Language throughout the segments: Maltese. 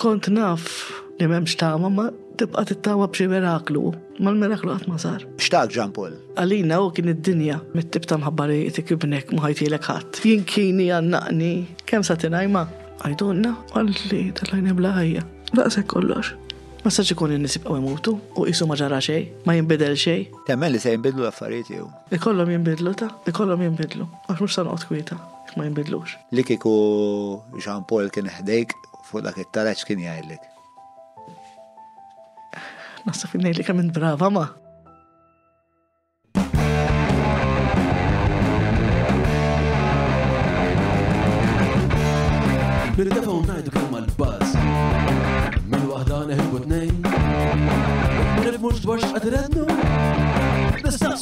Kont naf li m'hemmx tama ma tibqa' tittama b'xi miraklu, ma l-miraklu qatt ma sar. X'tak Jean Paul? Għalina hu kien id-dinja. Mit-tip ta' mħabba li jagħtik ibnek ma ħajtilek ħadd. Jinkini, jgħannaqni, kemm sa tingħajma? Għidulna. Qal li tellgħini bla ħajja. Daqshekk kollox. Ma jistax ikun in-nies jibqgħu jmutu u qisu ma ġara xejn, ma jinbidel xejn. Temmen li se jinbidlu l-affarijiet jew? Ikollhom jinbidlu ta, ikollhom jinbidlu, għax mhux se noqgħod kwieta jekk ma jinbidlux. Li kieku Jean Paul kien ħdejk, Fuq dak it-taraġ kien jgħidlek. Nasa kien jgħidlek kemm brava ma. Nirdefaw najdu kemm għal-baz. Minn wahda neħibu t-nejn. Nifmux dwar xqadrednu.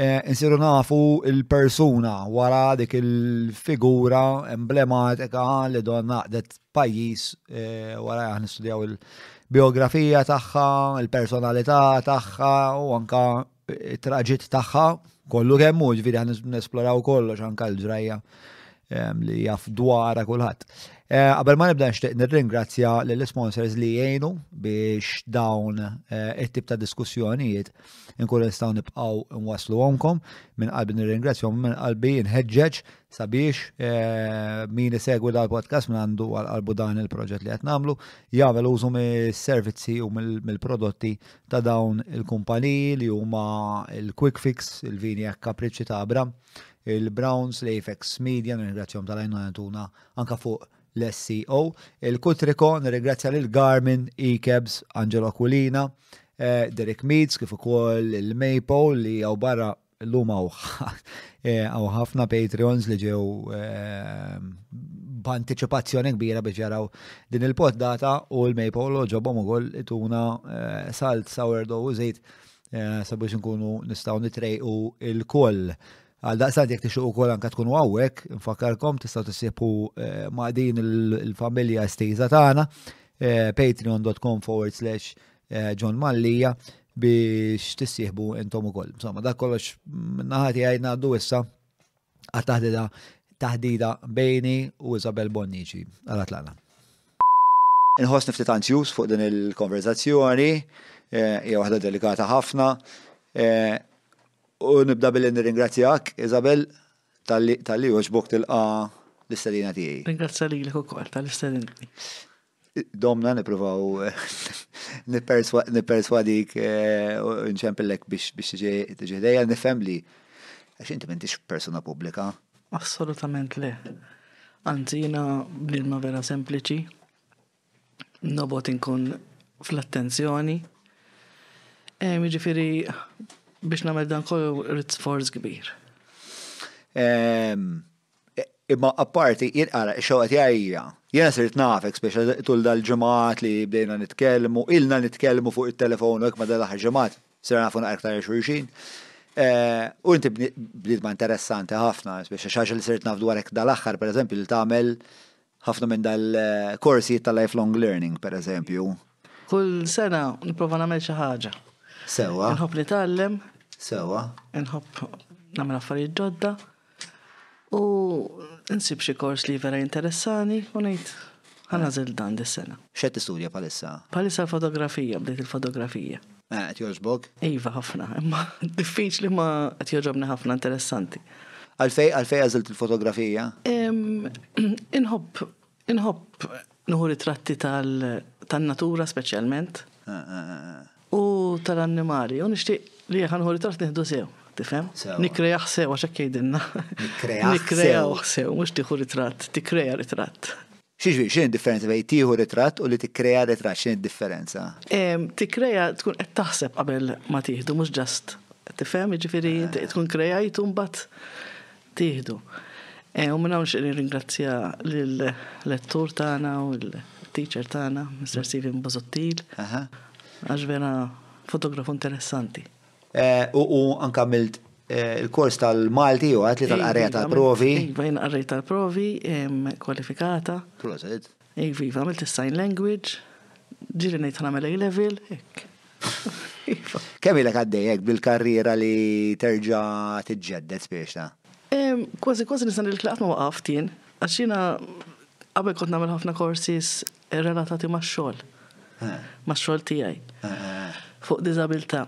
Eh, insiru nafu il-persuna wara dik il-figura emblematika li don naqdet pajjiż eh, wara aħna studjaw il-biografija tagħha, il-personalità tagħha u anka it-traġit tagħha kollu kemm hu ġifieri aħna nesploraw kollox anka l-ġrajja eh, li jaf dwara kulħadd. Qabel ma nibda nixtieq nirringrazzja lill-sponsors li jgħinu biex dawn it-tip ta' diskussjonijiet nkunu nistgħu nibqgħu nwasslu għonkom minn qalbi nirringrazzjom minn qalbi nħeġġeġ sabiex eh, min isegwi dal-podcast minn għandu għal qalbu dan il-proġett li qed nagħmlu jagħmel użu mis-servizzi u mill-prodotti ta' dawn il-kumpaniji li huma il-Quick Fix, il-Vini Ekka Kapriċċi ta' Abram, il-Browns, l-Afex Media, nirringrazzjom tal-għajnuna anka fuq l-SCO, il-Cutreco, nirringrazzja lil Garmin, eCabs, Angelo Aquilina, eh, Derek Meads, kif ukoll il-Mapo li għaw barra l-lum għaw eh, ħafna Patreons li ġew eh, b'anticipazzjoni kbira biex jaraw din il-pot data u l-Mapo l ġobom u koll ituna salt, sourdough u zejt sabiex nkunu nistaw nitrejqu il-koll. Għaldaqstant jekk tixuq ukoll anke tkunu hawnhekk, infakkarkom tistgħu tissieħbu eh, ma' din il-familja estiża tagħna eh, patreon.com forward slash eh, John Mallija biex tissieħbu intom ukoll. Insomma, dak kollox naħati għajna għaddu issa għat-taħdida taħdida bejni u Isabel Bonnici għal tlana. Inħoss niftit ansjus fuq din il-konverzazzjoni, hija waħda delikata ħafna. U nibda billi nirringrazzjak, Isabel, talli talli jogħġbok tilqa' l-istedina tiegħi. Ningrazzja lilek ukoll talli stedintni. Domna nippruvaw nipperswadik u nċempillek biex tiġi tiġi ħdejja nifhem li għax inti m'intix persuna pubblika. Assolutament le. Anzi jiena bniedma vera sempliċi. nobgħod inkun fl-attenzjoni. Ehm, jiġifieri biex nagħmel dan kollu rrid sforz kbir. Ehm, imma apparti, jien għara, xewqet jgħajja, jena sirt nafek, speċa tul dal-ġemat li bdejna nitkelmu, ilna nitkelmu fuq il-telefon, għek ma dal-ħar ġemat, sir nafu naqra ktar xurxin. Eh, u inti bdiet ma interessanti ħafna, speċa xaġa li sirt naf dwarek dal-axħar, per eżempju, li tagħmel Ħafna minn dal-korsijiet ta' lifelong learning, per eżempju. Kull sena nipprova nagħmel xi ħaġa. Sewa. Nħobb nitgħallem. Sewa. Nħobb nagħmel affarijiet ġodda. U nsib xi kors li vera interessani u ngħid ħanażel dan dis-sena. X'qed tistudja bħalissa? Bħalissa l-fotografija, bdejt il-fotografija. Eh, qed jogħġbok? Iva ħafna, imma diffiċli ma qed jogħġobni ħafna interessanti. Għalfej, għalfej għażilt il-fotografija? Inħobb, inħobb nħu ritratti tal-natura speċjalment. Eh, eh, u tal-annimali, u nixtieq li ħanħu ritratti nieħdu sew, tifhem? Nikrejaħ sew għax hekk jgħidilna. Nikrejaħ sew, mhux tieħu ritratt, tikreja ritratt. X'jiġri? X'inhi d-differenza bejn tieħu ritratt u li tikkrea ritratt? X'inhi d-differenza? Tikkrea tkun qed taħseb qabel ma tieħdu mhux just tifhem, jiġifieri tkun ikkrejajtu mbagħad tieħdu. U minn hawn nixtieq nirringrazzja lil-lettur tagħna u l-teacher tagħna, Mister Stephen Busuttil, għax vera fotografu interessanti. Eh, u anka għamilt eh, il-kors tal-Malti u għat li tal-qarrija iva, tal-provi. Iva, jien qarrija tal-provi, kwalifikata. Proset. Iva, iva, għamilt il-sign language, ġiri nejt għamil A-level, ek. Iva. Kemm ilek għaddejjek bil-karriera li terġa tiġġedded spiexna? Kważi kważi nisan il-klaqt ma waqaftien, għaxina qabel kont nagħmel ħafna korsis Relatati max-xogħol. Max-xogħol tiegħi. Fuq diżabilità.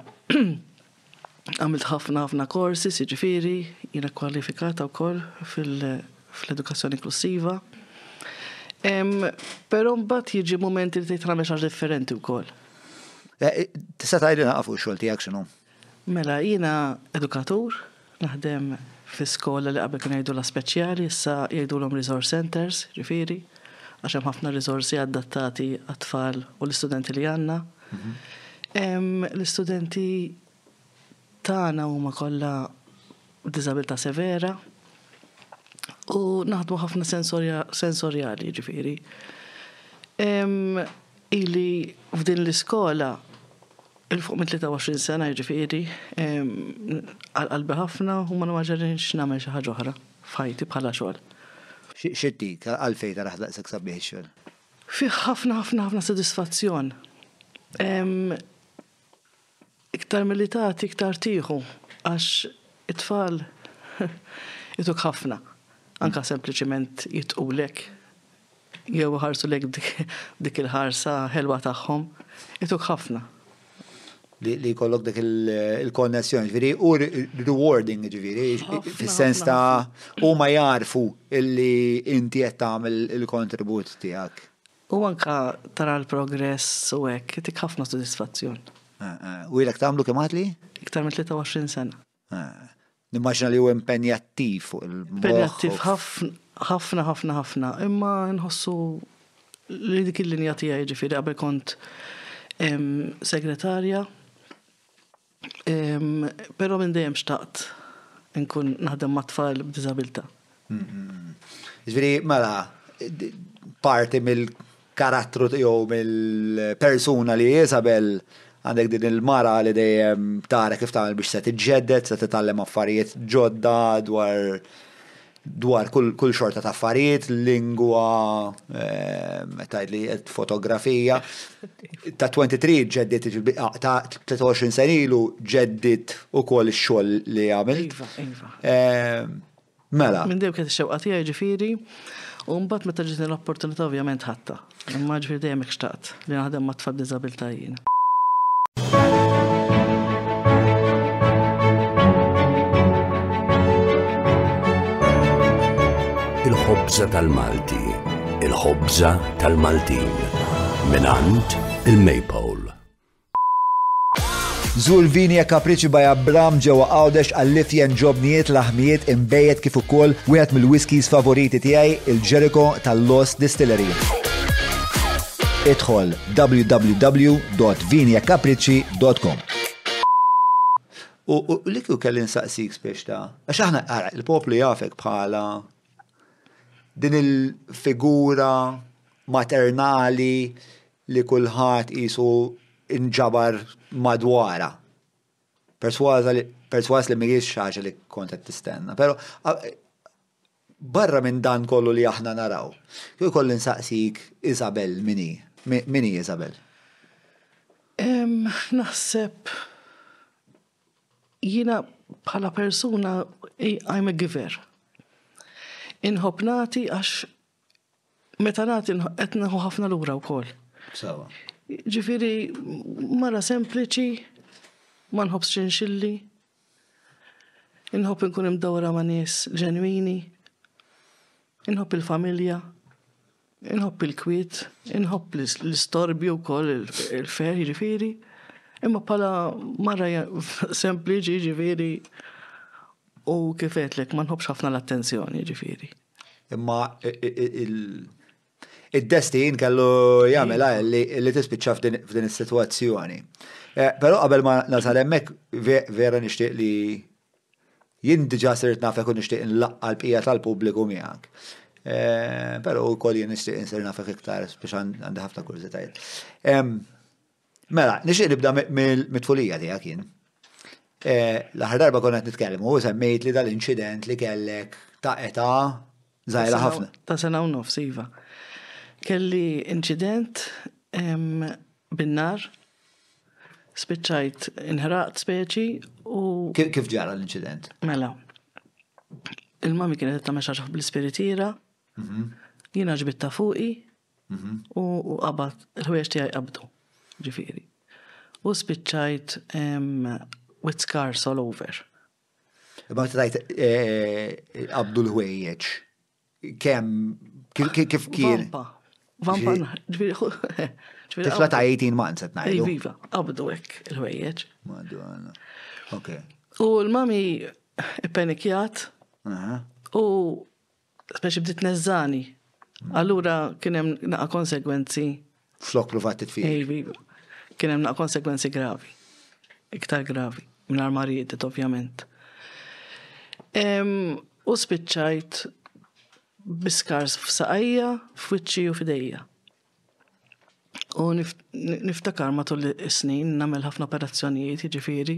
Għamilt ħafna ħafna korsi, jiġifieri jiena kwalifikata wkoll fil-edukazzjoni inklussiva. Però mbagħad jiġi mument li tgħid nagħmel xi ħaġa differenti wkoll. Eh, eh, tista' tgħidilna fuq ix-xogħol tiegħek x'inhu? Mela, jiena edukatur, naħdem fi skola li qabel kienu jgħidulha speċjali, issa jgħidulhom resource centres, ġifieri, għax hemm ħafna riżorsi adattati għat-tfal u l-istudenti li għandna. L-istudenti tagħna huma kollha u diżabilità severa u naħdmu ħafna sensorjali ġifiri. Ili f'din l-iskola il-fuq minn 23 sena ġifiri għal-qalbi ħafna u ma nwaġarinx namel xi ħaġa oħra f'ħajti bħala xogħol. Xittik għalfej taraħ daqshekk sabiħ ix-xogħol? Fih ħafna ħafna ħafna sodisfazzjon. Iktar milli tagħti iktar tieħu għax it-tfal ituk ħafna anke sempliċiment jitqulek jew iħarsu lejk b'dik il-ħarsa ħelwa tagħhom, ituk ħafna. Li jkollok dik il-konnessjoni, ġifieri u rewarding ġifieri, fis-sens ta' huma jarfu illi inti qed tagħmel il-kontribut tiegħek. U anke tara l-progress u hekk, jagħtik ħafna sodisfazzjon. U ilek tagħmlu kemm għad li? Iktar minn 23 sena. Nimmaġina li hu impenjattiv fuq il-moħħ. Impenjattiv ħafna, ħafna, ħafna. Imma nħossu li dik il-linja tiegħi ġifieri qabel kont segretarja. Però minn dejjem xtaqt nkun naħdem ma' tfal b'diżabilità. Ġifieri mela parti mill-karattru jew mill-persuna li Isabel għandek din il-mara li dejjem tara kif tagħmel biex se tiġġedded, se titgħallem affarijiet ġodda dwar dwar kull xorta ta' affarijiet, lingwa, tgħidli qed fotografija. Ta' 23 ġeddit ta' 23 sen ilu ġeddit ukoll ix-xogħol li għamilt. Iva, iva. Mela. Minn dejjem kienet ix-xewqa tiegħi ġifieri, u mbagħad meta ġietni l-opportunità ovvjament ħadtha. Imma ġifieri dejjem hekk xtaqt li naħdem ma' tfal b'diżabilità jien. il-ħobża tal-Malti, il-ħobża tal-Maltin, minant il-Maypole. Żur Vini e Kapriċi by Abram ġewwa Għawdex għall-ifjen ġobnijiet laħmijiet imbejjed kif ukoll wieħed mill-whiskies favoriti tiegħi il-Jericho tal-Lost Distillery. Idħol www.viniekapriċi.com U li kju kelli nsaqsik spiex ta' għax aħna għara, il-poplu jafek bħala din il-figura maternali li kulħadd qisu nġabar madwarha, persważa li persważ li mhijiex xi ħaġa li kont qed tistenna. Però barra minn dan kollu li aħna naraw, jew kolli nsaqsik Isabel min hi? Min hi Isabel? Naħseb jiena bħala persuna I'm a giver. Inħobb nagħti għax meta nagħti qed naħu ħafna lura wkoll. Sawa. Ġifieri mara sempliċi ma nħobbx xinxilli. Inħobb inkun imdawra ma' nies ġenwini. Inħobb il-familja. Inħobb il-kwiet, inħobb l-istorbju wkoll il-fer, ġifieri. Imma bħala mara sempliċi ġifieri u kifetlek ma nħobbx ħafna l-attenzjoni ġifieri. Imma id-destin kellu jagħmel li tispiċċa f'din is-sitwazzjoni. Eh, però qabel ma nasal hemmhekk vera nixtieq li jien diġà sirt nafek u nixtieq nlaqqa l-bqija tal-pubbliku miegħek. Eh, però wkoll jien nixtieq insir nafek iktar biex għandi ħafna kurżitajiet. Mela, nixtieq nibda mit-tfulija tiegħek jien. Eh, l-aħħar darba konna qed nitkellmu u semmejt li dal-inċident li kellek ta' età żgħira ħafna. Ta' sena u nofs iva. Kelli inċident bin-nar spiċċajt inħraqt speċi u. Kif ġara l-inċident? Mela. Il-mami kienet ta' meċaċ bl-spiritira, mhm. jina ġbitta fuqi, Mhm. U qabad, il-ħwejjeġ tiegħi qabdu, ġifieri. U spiċċajt with scars all over. Imma tajt eh, qabdu l-ħwejjeġ. Kemm kif kien? Vampa. Vampa. Tifla ta' 18 months qed ngħidu. Viva, qabdu hekk il-ħwejjeġ. Madonna. Ok. U l-mami panikjat u Speċi bdiet tneżżani. Allura kien hemm naqa' konsegwenzi. Flok pruvat titfih. Ejbi. Kien hemm naqa' konsegwenzi gravi. Iktar gravi. Mingħajr ma riedet, ovvjament. U spiċċajt bi skars f'saqajja, f'wiċċi u f'idejja. U niftakar matul is-snin nagħmel ħafna operazzjonijiet, jiġifieri,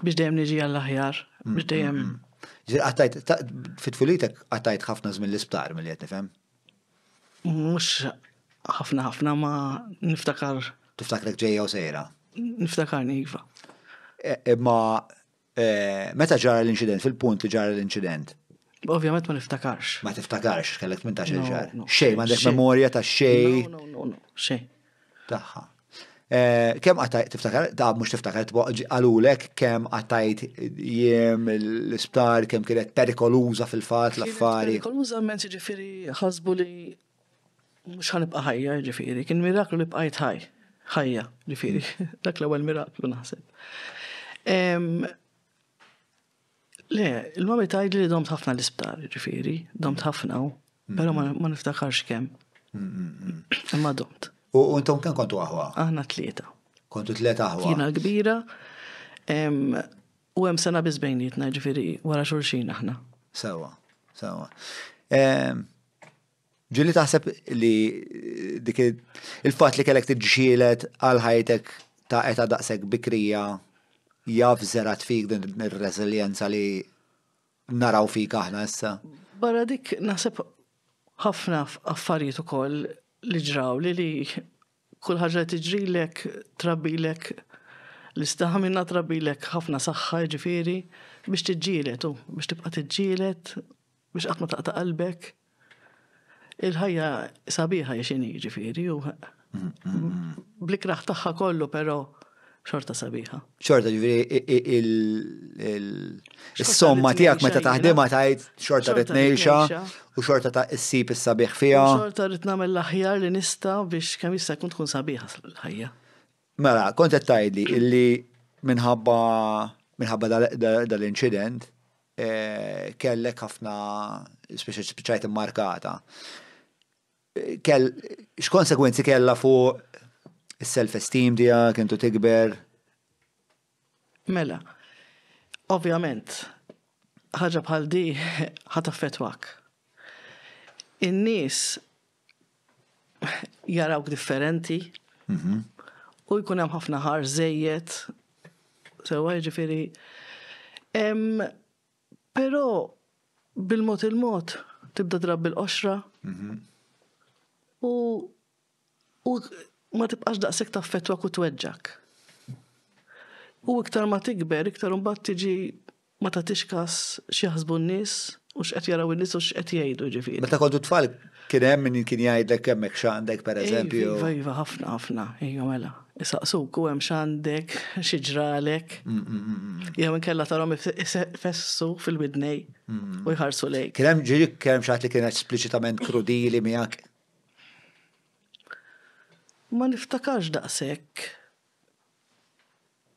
biex dejjem niġi għall-aħjar, biex dejjem. Ġifieri qattajt fit-tfulitek qattajt ħafna żmien l-isptar milli qed nifhem. Mhux ħafna ħafna ma niftakar. Tiftakrek ġejja u sejra. Niftakarni iva. E, e, ma Eh, meta ġara l-inċident, fil-punt li ġara l-inċident? Ovvjament ma niftakarx. Ma tiftakarx, kellek 18 il ġar. Xej, ma għandek memorja ta' xej. Xej. Taħħa. Eh, kem għatajt, tiftakar, ta' mux tiftakar, għalulek kem għatajt jiem l-isptar, kem kienet perikoluza fil-fat l-affari. Perikoluza minn ġifiri ħasbu li Mhux ħa nibqa' ħajja, jiġifieri, kien miraklu li bqajt ħaj, ħajja, jiġifieri, dak l-ewwel miraklu naħseb. Le, il-mami tajd li domt ħafna l-isptar, jiġifieri, domt ħafna, però ma niftakarx kemm. Imma domt. U intom kemm kontu aħwa? Aħna tlieta. Kontu tlieta aħwa. Jiena kbira. U hemm sena biss bejnietna, jiġifieri, wara xulxin aħna. Sewa, sewa. Ġili taħseb li dik il-fatt li kellek tiġġielet għal ħajtek ta' eta daqshekk bikrija jaf żerat fik din ir-reżiljenza li naraw fik aħna issa. Barra dik naħseb ħafna affarijiet ukoll li ġraw li li Kull ħaġa li tiġrilek trabbilek l-istamina, trabbilek ħafna saħħa jiġifieri biex tiġġieled u biex tibqa' tiġġieled biex qatt ma taqta' qalbek. Il-ħajja sabiħa x'inhi jiġifieri u bl-ikrah tagħha kollu però Xorta sabiħa. Xorta ġifieri il-somma tiegħek meta taħdimha tgħid xorta rid ngħixha u xorta ta' issib is-sabiħ fiha. Xorta rid nagħmel l-aħjar li nista' biex kemm jista' jkun tkun sabiħa l-ħajja. Mela, kont qed tgħidli illi minħabba minħabba dal-inċident eh, kellek ħafna speċi markata. kell x'konsegwenzi kellha fuq is-self-esteem tiegħek intu tikber? Mela, ovvjament, ħaġa bħal di ħat affettwak. In-nies jarawk differenti mhm. u jkun hemm ħafna ħar żejjed sewwa jiġifieri Però bil-mod il-mod tibda trabbi l-qoxra u u ma tibqax daqshekk taffettwak u tweġġgħek. U iktar ma tikber, iktar imbagħad tiġi ma tagħtix kas x'jaħsbu n-nies u x'qed jaraw in-nies u x'qed jgħidu jiġifieri. Meta kontu tfal kien hemm min kien jgħidlek hemmhekk x'għandek pereżempju? Iva, iva, ħafna, ħafna, iva mela. Isaqsuk u hemm x'għandek, xi ġralek. Mm, mm, mm, Jew inkella tarhom ifessu fil-widnej u jħarsu lejk. Kien hemm ġiri kemm xi li kien espliċitament krudili miegħek? Ma niftakarx daqshekk.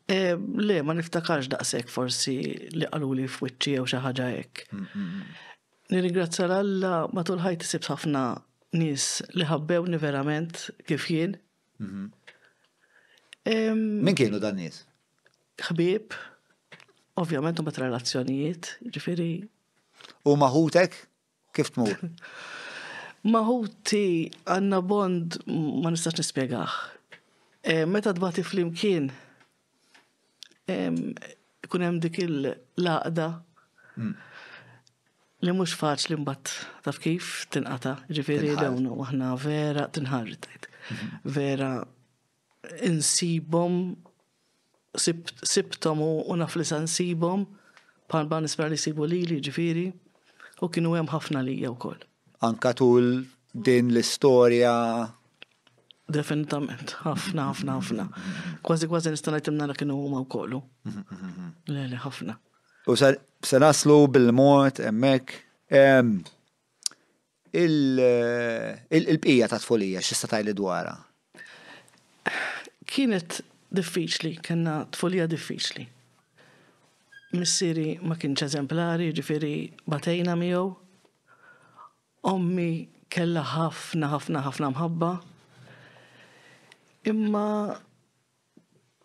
Eh, le, ma niftakarx daqshekk forsi li qaluli f'wiċċi jew xi ħaġa hekk. Nirringrazzja l-Alla matul ħajti sibt ħafna nies li ħabbewni verament kif jien. Mhm. Min kienu dan nies? Ħbib, ovvjament u bat relazzjonijiet, ġifiri. U maħutek? Kif tmur? Maħuti għanna bond ma nistax nispiegaħ. Eh, meta tbati flimkien, ikun hemm dik il-laqda hmm. li mhux faċli mbagħad taf kif tinqata, ġifieri dawn aħna vera tinħarri tajt. Mhm. Vera insibhom sibtom u naf li sa nsibhom bħal ban nispera li sibu lili ġifieri u kienu hemm ħafna lija wkoll. Anka tul din l-istorja. Definitament, ħafna, ħafna, ħafna. Kważi kważi nista' ngħid imnara kienu huma wkoll. Le, le, ħafna. U se naslu bil-mod hemmhekk. Il-bqija ta' tfulija x'issa tajli dwarha? Kienet diffiċli, kellna tfulija diffiċli. Missieri ma kienx eżemplari, jiġifieri batejna miegħu, Ommi kellha ħafna ħafna ħafna mħabba. Imma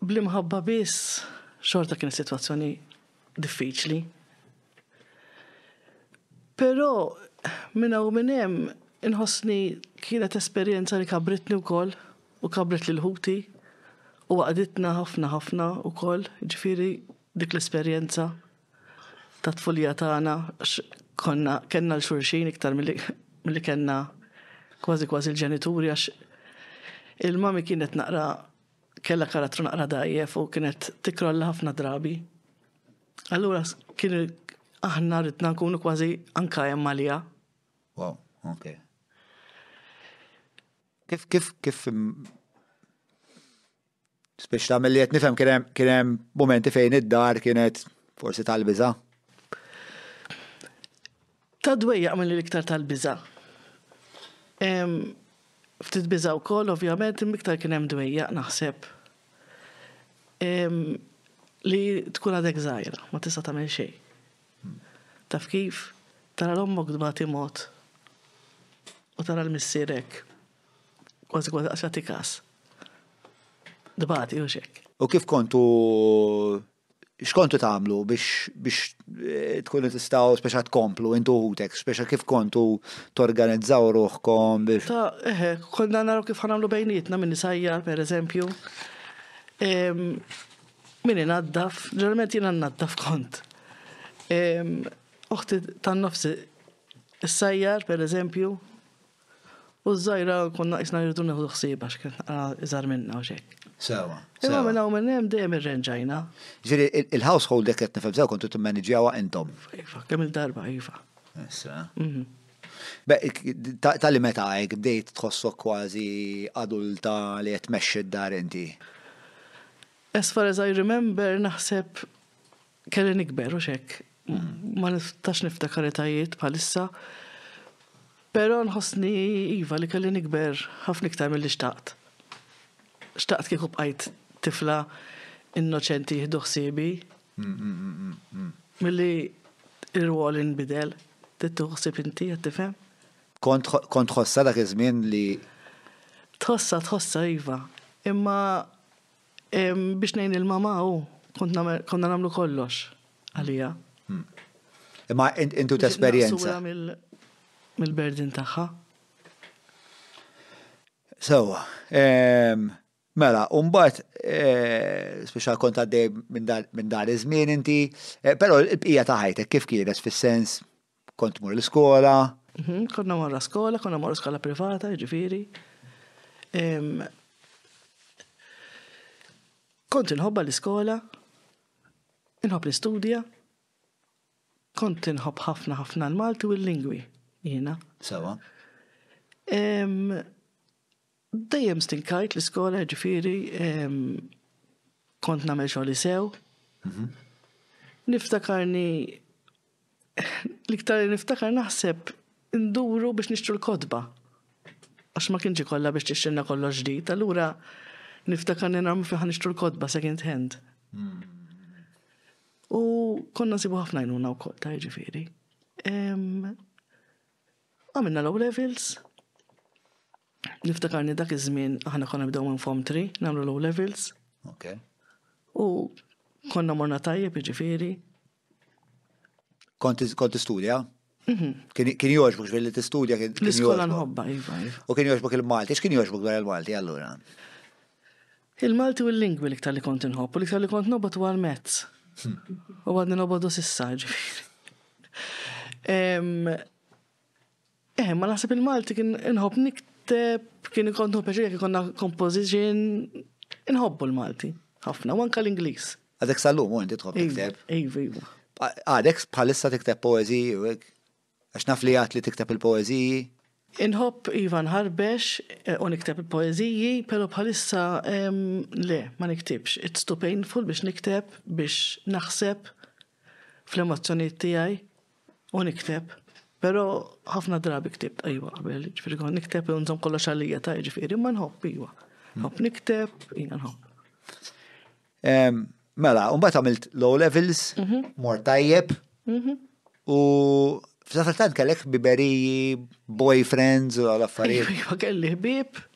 bl-imħabba biss xorta kienet sitwazzjoni diffiċli. Però minn hawn minn hemm inħossni kienet esperjenza li kabritni wkoll u kabret lil ħuti u għaqditna ħafna ħafna wkoll, ġifieri dik l-esperjenza. tat-tfulija tagħna konna kellna l xulxin iktar milli kellna kważi kważi l-ġenituri għax il-mami kienet naqra kellha karattru naqra dajjef u kienet tikrolla ħafna drabi. Allura kien aħna ridna nkunu kważi anka hemm għalija. Wow, ok. Kif kif kif Spiċ ta' mill-li qed nifhem kien hemm kien hemm mumenti fejn id-dar kienet forsi tal-biża'. Ta' dwejjaq mill iktar tal-biża'. Hemm ftit biża' wkoll ovvjament imma iktar kien hemm dwejjaq naħseb. Hemm li tkun għadek żgħira, ma tista' tagħmel xejn. Taf kif? Tara l-ommok tbati mod u tara l-missier hekk. Kważi kważi qas jagħti każ. Dbati u xek. U kif kontu x'kontu tagħmlu biex biex eh, tkunu tistgħu speċa tkomplu intu ħutek, speċa kif kontu torganizzaw ruħkom biex. Ta' eħe, eh, konna naraw kif ħanamlu bejnietna minn sajjar pereżempju. Min inaddaf, ġeneralment jiena naddaf kont. Oħti tan-nofsi s-sajjar pereżempju, U ż-żgħira konna qisna rridu nieħdu ħsieb għax kien iżgħar minna u xejn. Sewa. Imma minn hawn minn hemm dejjem irrenġajna. Ġifieri il-household jekk qed nifhem sew kontu timmaniġġjawha intom. Iva, kemm il-darba iva. Issa. Mhm. Tali meta hekk bdejt tħossok kważi adulta li qed tmexxi d-dar inti? As far as I remember naħseb Kelli nikber u xek, ma niftax niftakar etajiet bħalissa, pero nħossni iva li kelli nikber ħafna iktar mill-li xtaqt. Xtaqt kieku bqajt tifla innoċenti jihdu ħsibi, mill-li il-wall inbidel, tittu ħsib inti, għattifem? Kont ħossa dak iż-żmien li. Tħossa, tħossa iva, imma Biex ngħin lil mamà u konna nagħmlu kollox għalija. Imma intu tesperjenza. Mill-berdin tagħha. Sewa, mela, u mbagħad eh, speċa kont għaddej minn dar iż-żmien inti, eh, però l-bqija ta' ħajtek kif kienet fis-sens Kont mur l-iskola. Mhm, konna morra skola, konna morra skola privata, ġifiri. Kont inħobba l-iskola, inħobb l-istudja, kont inħobb ħafna ħafna l-Malti u l-lingwi, jina. Sawa. Dejjem stinkajt l-iskola ġifieri kont nagħmel xogħli sew. Mhm. Niftakarni l-iktar niftakar naħseb nduru biex nixtru l-kodba. Għax ma kienx kollha biex tixtrinna kollox ġdid, allura niftakar li nagħmlu fiħan nixtru l-kodba second hand. Hmm. U konna nsibu ħafna jnuna u kol ta' ġifiri. Għamilna low levels. Niftakarni dak iż-żmien aħna konna bdew minn Form 3 nagħmlu low levels. Ok. U konna morna tajjeb jiġifieri. Kont kont studja? Mhm. Kien joġbok ġveri li tistudja kien. L-iskola nħobba, iva, iva. U kien joġbok il-Malti, x'kien joġbok dwar il-Malti allura? Il-Malti u l-lingwi li ktar li kont inħobb, u li ktar li kont nobot u għal-mezz. U għadni nobodu sissa ġveri. Eh, ma naħseb il-Malti kien inħobb nikteb, kien ikont nħobb jekk ikonna composition, inħobbu l-Malti, ħafna, u anka l-Ingliż. Għadek sal-lum, u inti tħobb iva, tikteb. Iva, iva. Għadek bħalissa tikteb poeziji, u għek? Għax naf li għat li tikteb il-poeziji? Inħobb Ivan Harbex eh, u nikteb il-poeziji, pero bħalissa le, ma niktibx. It's too painful biex nikteb, biex naħseb fl-emozjoniet tiegħi. U nikteb, però ħafna drabi ktibt ajwa qabel, ġifieri kon nikteb u nżomm kollox għalija ta' ġifieri ma nħobb ajwa. Nħobb nikteb, jina nħobb. Mela, un bat għamilt low levels, mhm. mor tajjeb, mhm. u f'saħħa tant kellek biberiji, boyfriends u għal-affarijiet. Iva, kelli ħbib,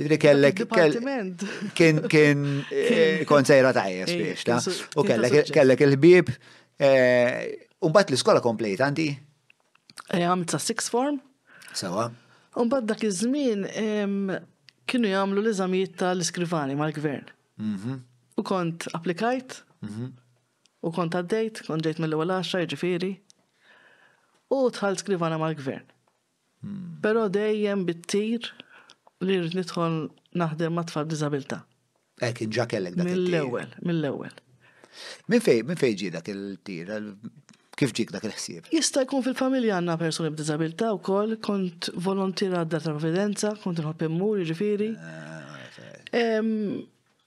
Jidri kellek. Kien kien eh, kont sejra tajja spiex, ta' u kellek il-ħbib. Eh, Umbat l-iskola komplejt għandi? Eh, għam ta' six form. Sawa. Umbat dak iż-żmien kienu jagħmlu l-eżamijiet tal-iskrivani mal-gvern. Mhm. U kont applikajt, mhm. u kont għaddejt, kont ġejt mill-ewwel 10 ġifieri. U tħalt skrivana mal-gvern. Però dejjem bit-tir li rrid nidħol naħdem ma' tfal b'diżabilità. Hekk inġa kellek dak il-tir. Mill-ewwel, mill-ewwel. Min fej, min fej ġie dak il-tir? Kif ġik dak il-ħsieb? Jista' jkun fil-familja għandna persuni b'diżabilità wkoll, kont volontira għad-Dar tal-Providenza, kont inħobb immur, jiġifieri. Ah,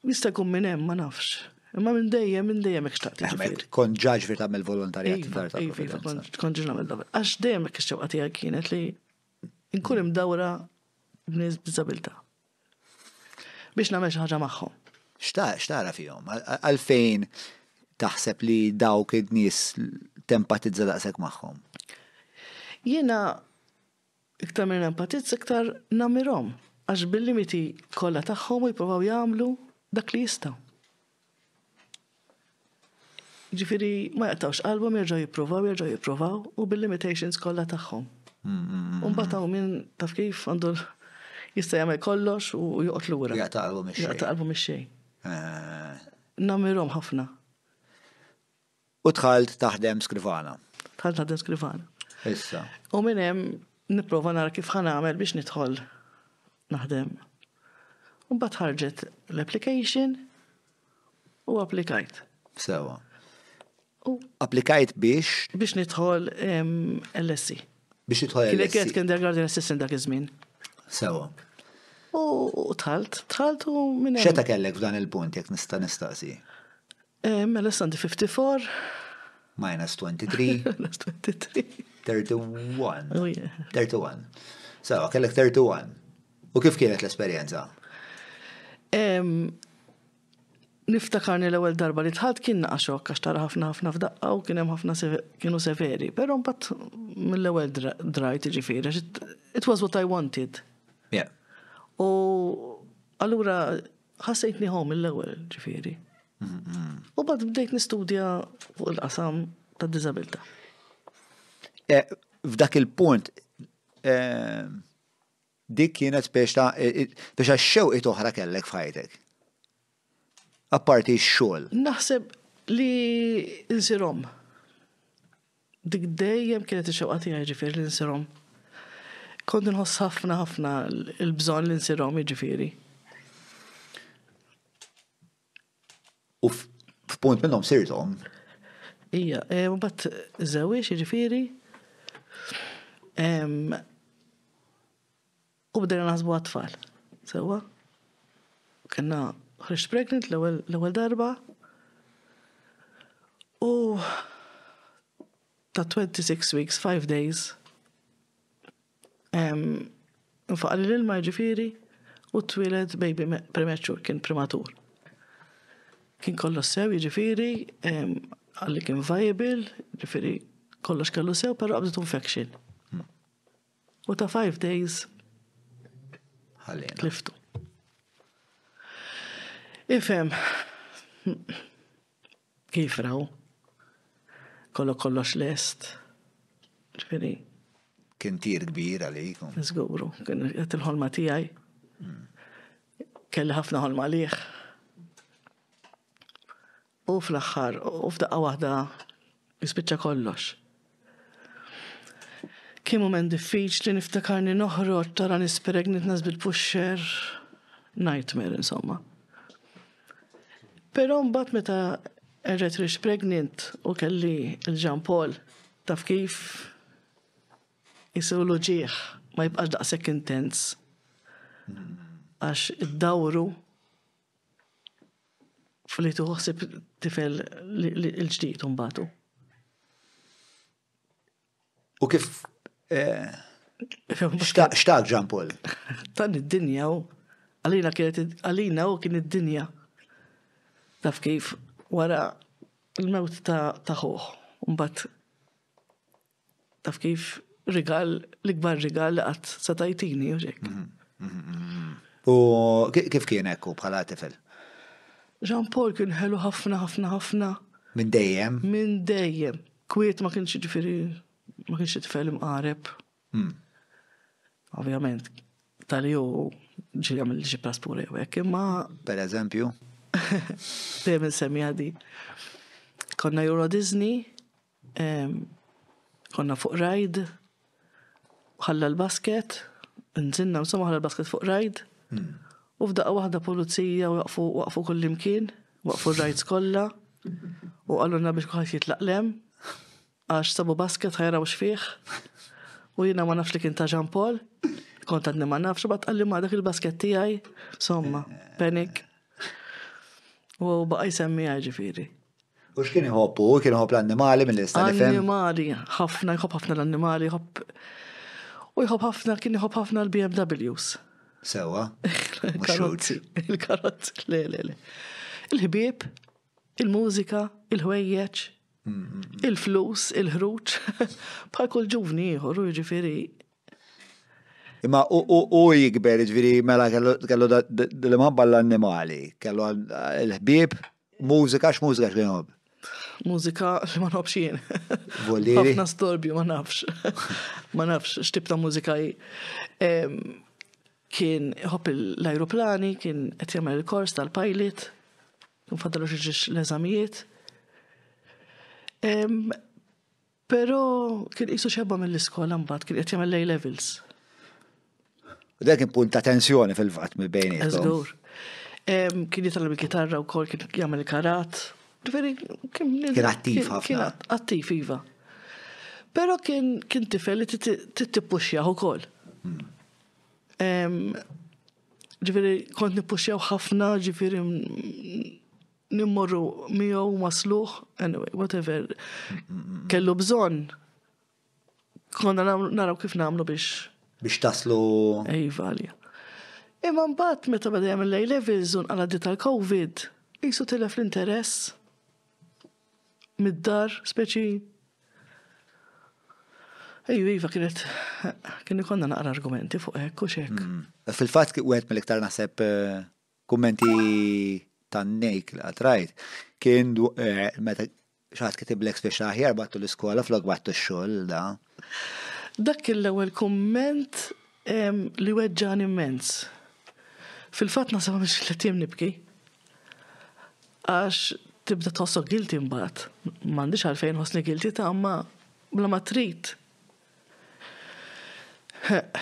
Jista' jkun minn hemm ma nafx. Imma minn dejjem, minn dejjem hekk xtaqt jiġifieri. Kont ġaġ vir tagħmel volontarjat f'dar ta' Providenza. Kont ġaġ nagħmel dan. Għax dejjem hekk ix-xewqa tiegħi kienet li nkun imdawra b'nies b'diżabilità. Biex nagħmel xi ħaġa magħhom. X'tara fihom? Għalfejn taħseb li dawk id-nies tempatizza daqshekk magħhom? Jiena Iktar milli nenpatizza iktar nammirhom għax bil-limiti kollha tagħhom jippruvaw jagħmlu dak li jistgħu. Ġifieri ma jaqtgħux qalbhom jerġgħu jippruvaw, jerġgħu jippruvaw u bil-limitations kollha tagħhom. U mbagħad hawn min taf kif għandu jista' jagħmel kollox u joqgħod lura. Jaqta' qalbhom ix-xejn. Jaqta' qalbhom ix-xejn. Nammirhom ħafna. U dħalt taħdem skrivana. Dħalt taħdem skrivana. Issa. U minn hemm nipprova nara kif ħa nagħmel biex nidħol naħdem. U mbagħad ħarġet l-application u applikajt. Sewa. Applikajt biex? Biex nidħol LSC. Biex nidħol LSC. Kienet kindergarten assistant dak iż-żmien. Sewa. U tħalt, tħalt u minn. Xeta kellek f'dan il-punt jekk nista' nistaqsi? Eh, mela sandi 54. Minus 23. Minus 23. 31. Oh, yeah. 31. Sawa, kellek 31. U kif kienet l-esperjenza? Niftakarni l-ewwel darba li tħad kien naqaxok għax tara ħafna ħafna f'daqqa u kien hemm ħafna kienu severi, però mbagħad mill-ewwel drajt ġifieri it was what I wanted. Yeah. U allura Ħassejtni hawn mill-ewwel, ġifieri. U bad bdejt nistudja fuq il-qasam ta' diżabilità. Eh, f'dak il-punt, eh, dik kienet biex ta' eh, biex għaxxew it oħra kellek f'ħajtek. Apparti x-xogħol. Naħseb li nsirom. Dik dejjem kienet ix-xewqa tiegħi ġifieri li nsirhom. Kont inħoss ħafna ħafna l-bżonn li nsirhom jiġifieri. U f'punt minnhom sirthom? Ija, eh, u bat zewix, ġifiri. U bdejna naħsbu għat-tfal. Sewwa? Kenna ħriġt pregnant l-ewwel darba. U ta' 26 weeks, 5 days, nfaqar l-ilma ġifiri u twiled baby premature, kien prematur. Kien kollox sew ġifiri, għalli kien viable, ġifiri kollox kellu sew, pero qabdet infection. U ta' five days tliftu. Ifem, kif raw? Kollo kollox lest. Ġveri. Kien tir kbir għalikum. Zguru, kien il-ħolma tijaj. Hmm. Kelli ħafna ħolma liħ. U fl-aħħar, u f'daqqa waħda jispiċċa kollox. Kien mument diffiċli niftakarni noħroġ tara nisperek nitnas bil-puxxer nightmare insomma. Però mbagħad meta erret rix pregnant u kelli il-Ġan Paul taf kif jisewlu ġieħ ma jibqax daqshekk intens. Għax id-dawru f'li tieħu ħsieb tifel il-ġdid imbagħad. U kif eh, xtaq Ġan Paul? Tan id-dinja u għalina kienet għalina u kien id-dinja. Taf kif wara l-mewt ta' ħuħ, mbagħad Taf kif rigal, l-ikbar rigal li qatt se tajtini, u xek. U kif kien ekku bħala tifel? Jean Paul kien ħelu ħafna, ħafna, ħafna. Minn dejjem? Minn dejjem. Kwiet ma kienx ġifiri, ma kienx tifel imqareb. Hmm. Ovvjament, tal ju ġi għamil xi praspura jew hekk, imma. Per eżempju? Dejjem insemmi għadi. Konna Euro Disney, Konna fuq rajd, ħalla l-basket, nżinna insomma ħalla l-basket fuq rajd, hmm. u f'daqqa waħda pulizija waqfu waqfu kullimkien, waqfu r-rajd kollha, u għalluna biex kuħat jitlaqlem, għax sabu basket ħajra u xfieħ, u jina ma nafx li kien ta' Jean Paul, kont għadni ma nafx, bat għalli ma dak il-basket tijaj, somma, penik. U baqa jisemmi ġifiri. U x'kien iħobb hu? Kien iħobb l-annimali milli nista' nifhem. Annimali, ħafna, jħobb ħafna l-annimali, jħobb. U jħobb ħafna, kien iħobb ħafna l-BMWs. Sewa. Il-karozzi, il-karozzi, le, le, le. Il-ħbieb, il-mużika, il-ħwejjeġ, il-flus, il-ħruġ, bħal kull ġuvni ieħor, u jiġifieri. Imma u jikber, jiġifieri mela kellu l-imħabba l-annimali, kellu l-ħbieb, Mużika, x'mużika x'li nħobb? Mużika li ma nħobbx jien. Volli. Ħafna storbju ma nafx. Ma nafx x'tip ta' mużika hi. Kien ħobb l-ajruplani, kien qed jagħmel il-kors tal-pilot, kien faddalu xi l-eżamijiet. Però kien qisu xebba mill-iskola mbagħad kien qed jagħmel A-levels. U dak kien punt ta' tensjoni fil-fatt mill bejniet. Żgur. Kien jitgħallem il-kitarra wkoll kien jagħmel karat. Ġifieri kien kien attiv ħafna. Kien attiv iva. Però kien kien tifel li tittipuxxjaħ ukoll. Hmm. Ġifieri kont nippuxxjaw ħafna ġifieri Nimmorru miegħu wasluh, anyway, whatever. Kellu bżonn. Konna naraw kif nagħmlu biex. Biex taslu. Ejva għalija. Imma mbagħad meta bada jagħmel lej levels un għal tal-COVID, qisu tilef l-interess mid-dar speċi Ejju, iva, kienet, kien ikonna naqra argumenti fuq hekk u xek. Mm. Fil-fat, u għed mill-iktar naħseb eh, Kummenti tan-nejk li qatrajt kien eh, meta xaħat kitiblek spiex aħjar battu l-iskola flok battu x-xogħol da. Dak kien l-ewwel kumment li weġġan immens. Fil-fatt nasab għamil xi tliet nibki. Għax tibda tħossok gilti mbagħad. M'għandix għalfejn ħossni gilti ta' ma bla ma trid Ħeqq,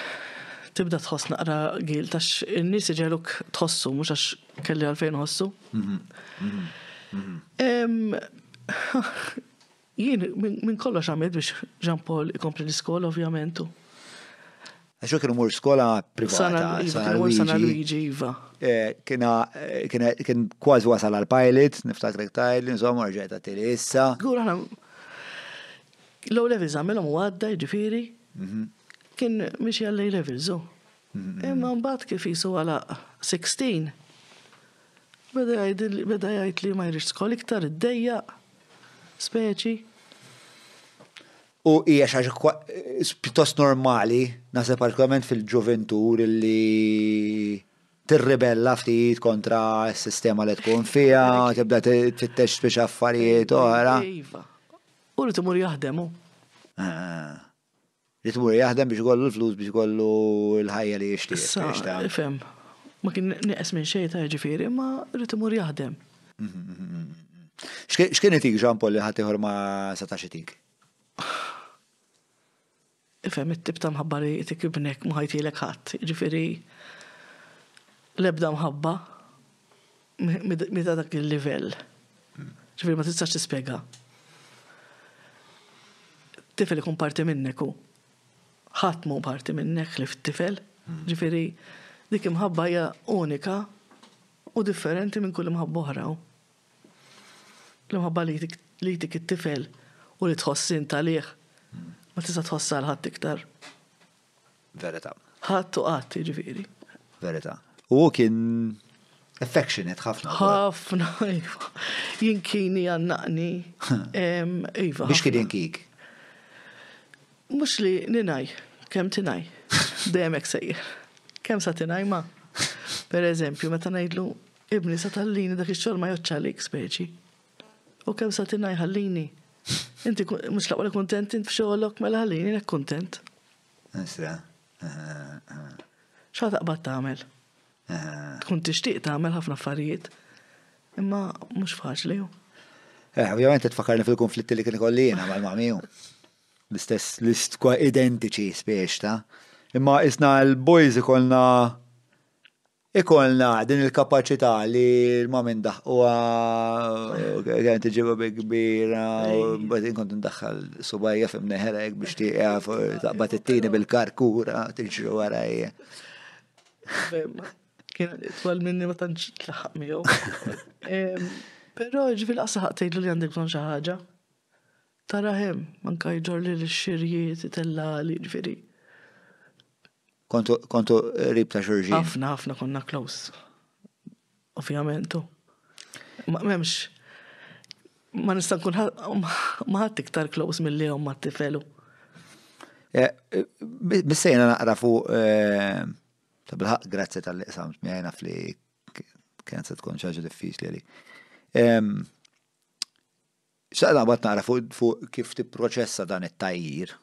tibda tħoss naqra gilt għax in-nies iġegħluk tħossu mhux għax kelli għalfejn nħossu. Jien minn kollox għamilt biex Jean Paul ikompli l-iskola ovvjament. Għax hu kien imur skola privata. Sana Luigi, iva. Eh, kien kważi wasal għal pilot, niftakar tajli, insomma, rġajta tili issa. Għura, Low levels għamilhom u għadda jiġifieri. Mhm. Kien mixi għal A levels u. Mhm. Imma mbagħad kif jisu għala 16. Beda jgħid beda jgħid li ma jridx skol iktar id-dejja speċi. U hija xi ħaġa pjuttost normali, naħseb partikolarment fil-ġuventur li tirribella ftit kontra s-sistema li tkun fija, tibda tittex biex affarijiet oħra. Iva. U rrid imur jaħdem hu. Rrid imur jaħdem biex ikollu l-flus biex ikollu l-ħajja li jixtieq. Issa, fem. Ma kien neqes minn xejn ta' ġifieri, ma rrid imur jaħdem. Mhm, mhm, mhm, X'kien itik Jean Paul li ħadd ieħor ma setax itik? Ifhem it-tip ta' mħabba li jtik ibnek ma ħajtilek ħadd, jiġifieri l-ebda mħabba mhi ta' dak il-livell. Ġifieri ma tistax tispjega. Tifel ikun parti minnek u ħadd mhu parti minnek li tifel. Hmm. Ġifieri dik imħabba hija unika u differenti minn kull imħabba oħra. L-imħabba li jtik it-tifel u li tħoss int għalih ma tista' tħossha għal ħadd iktar. Verità. Ħadd u qatt jiġifieri. Verità. U kien affectionate ħafna. Ħafna, iva. Jinkini għannaqni. Iva. Biex kien jinkik? Mux li ninaj, kem tinaj, demek sejjer. Kem sa tinaj ma? Per eżempju, meta najdlu Ibni, sa tallini dak ix-xogħol ma jgħoddx għalik, speċi. U kemm sa tingħi ħallini. Inti mhux laqwa li kuntent int f'xogħolok mela ħallini hekk kuntent. Isra. Xa taqbad tagħmel? Tkun tixtieq tagħmel ħafna affarijiet, imma mhux faċli. Eh, ovvjament tfakarni fil-konflitti li kien kollina mal-mamiju. L-istess list kwa identiċi spiex ta' Imma isna l-boys ikolna Ikollna din il-kapaċità li ma minn daħquha kien tiġibu bi kbira u bad inkont ndaħħal subajja fim neħerek biex tieqaf taqbad it-tieni bil-karkura tiġri warajja. Kien twal minni ma tantx tlaħaq miegħu. Però ġifieri laqas ħaq tgħidlu li għandek bżonn xi ħaġa. Tara hemm, manka jġorli l-xirjiet, itellali, ġifieri. Kontu, kontu rib ta' xurġin. Ħafna, ħafna konna close. Ovvijament, u. Ma memx. Ma nista' nkun ma ħadd iktar close mill-li jom ma tifelu. Eh, eh, bissejna naqra fuq, eh, ta' bilħaq, grazzi tal-li qsamt miħajna fli kienet se tkun xaġa diffiċli li. Xaqna bat naqra fuq kif tipproċessa dan it-tajjir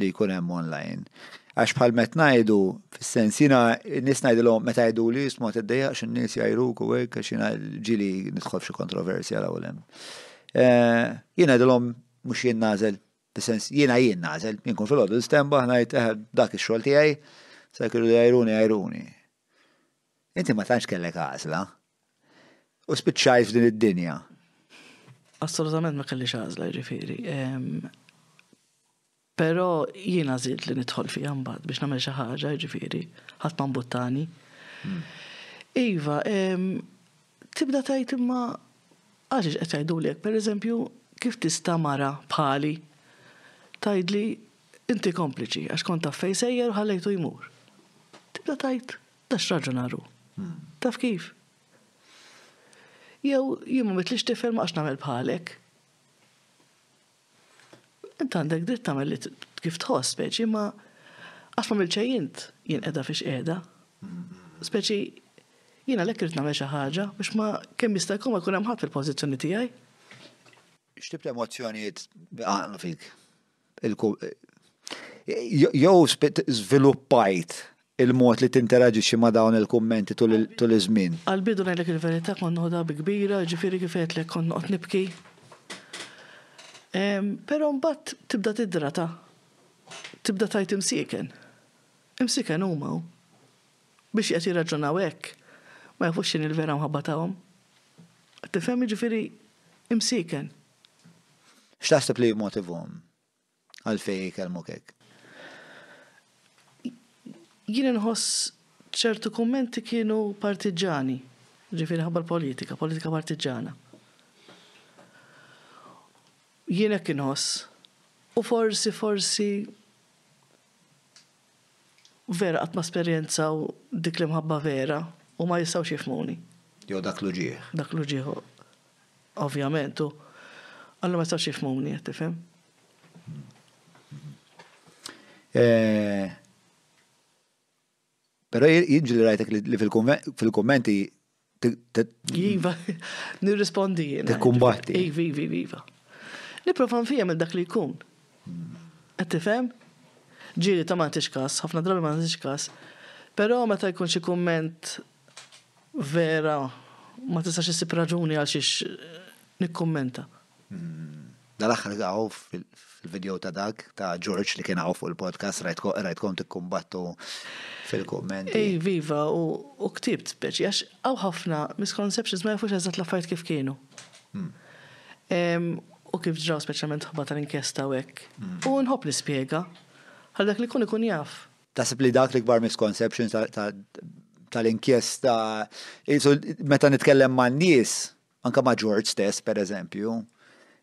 li jkun hemm online. Għax bħal met ngħidu, fis-sens jiena nies ngħidilhom meta jgħidu li jistma tiddejjaqx in-nies jgħajruk u hekk għax jiena ġili nidħol f'xi kontroversja l hemm. Eh, jien ngħidilhom mhux jien nażel, fis-sens jiena jien nażel, jien kun fil-għodu stemba ngħid eh, dak ix-xogħol tiegħi, se jkunu jgħajruni jgħajruni. Inti ma tantx kellek għażla. U spiċċajt f'din id-dinja. Assolutament ma kellix għażla jiġifieri. Però jien għażilt li nidħol fiha mbagħad biex nagħmel xi ħaġa jiġifieri, ħadd ma mbuttani. Hmm. Iva, tibda tgħid imma għax qed jgħidulek, pereżempju, kif tista' mara bħali tgħidli inti kompliċi għax kont taf fejn sejjer u ħallejtu jmur. Tibda tgħid Da x'raġun għalu. Taf kif? Jew jien ma mitlix tifel ma għax nagħmel bħalek. Int għandek dritt tagħmel li kif tħoss speċi ma għax ma milċejjint jien qiegħda fiex qiegħda. Speċi jien għalhekk irid nagħmel xi ħaġa biex ma kemm jista' jkun ma jkun hemm ħadd fil-pożizzjoni tiegħi. X'tib ta' emozzjonijiet biqaqlu fik? jew żviluppajt il-mod li tinteraġixxi ma' dawn il-kummenti tul iż-żmien? Għall-bidu ngħidlek il-verità kont noħodha bi kbira, jiġifieri kif għedtlek kont noqgħod nibki. Però mbagħad tibda tidrata, tibda tgħid imsieken. Imsieken huma u biex qiegħed jirraġunaw hekk ma jafux x'inhi l-vera mħabba tagħhom. Qed tifhem jiġifieri imsieken. X'taħseb li jmotivhom għalfejn jkellmuk hekk? Jien inħoss ċertu kummenti kienu partiġġani, ġifieri ħabba l-politika, politika partiġġana. Jien hekk inħoss. U forsi, forsi Vera qatt ma sperjenzaw dik l-imħabba vera u ma jistgħux jifhmuni. Jew dak l-uġigħ. Dak l-uġigħ ovvjament u allura ma jistgħux jifhmuni, qed tifhem? Eh, Pero jidġi li rajtek li fil-kommenti Iva, nirrispondi jiena. Tikkumbatti. Iva, iva, iva, iva. Niprofa nfijem il-dak li jkun. Qed tifhem? Ġieli ta' ma nagħtix każ, ħafna drabi ma nagħtix każ. Però meta jkun xi kumment vera ma tistax issib raġuni għal xiex nikkummenta. Dal-aħħar għaw fil-video ta' dak ta' George li kien għaw fuq il-podcast rajtkom tikkumbattu fil-kummenti. Ej, viva, u ktibt speċi, għax għaw ħafna misconceptions ma jafux eżatt l-affarijiet kif kienu. Hmm. U kif ġraw speċjalment ħobba tal-inkjesta u hekk. Hmm. U nħobb nispjega. Għal dak li kun ikun jaf. Tasib li dak li kbar misconceptions tal-inkjesta, meta nitkellem man nies, anke ma' George stess pereżempju,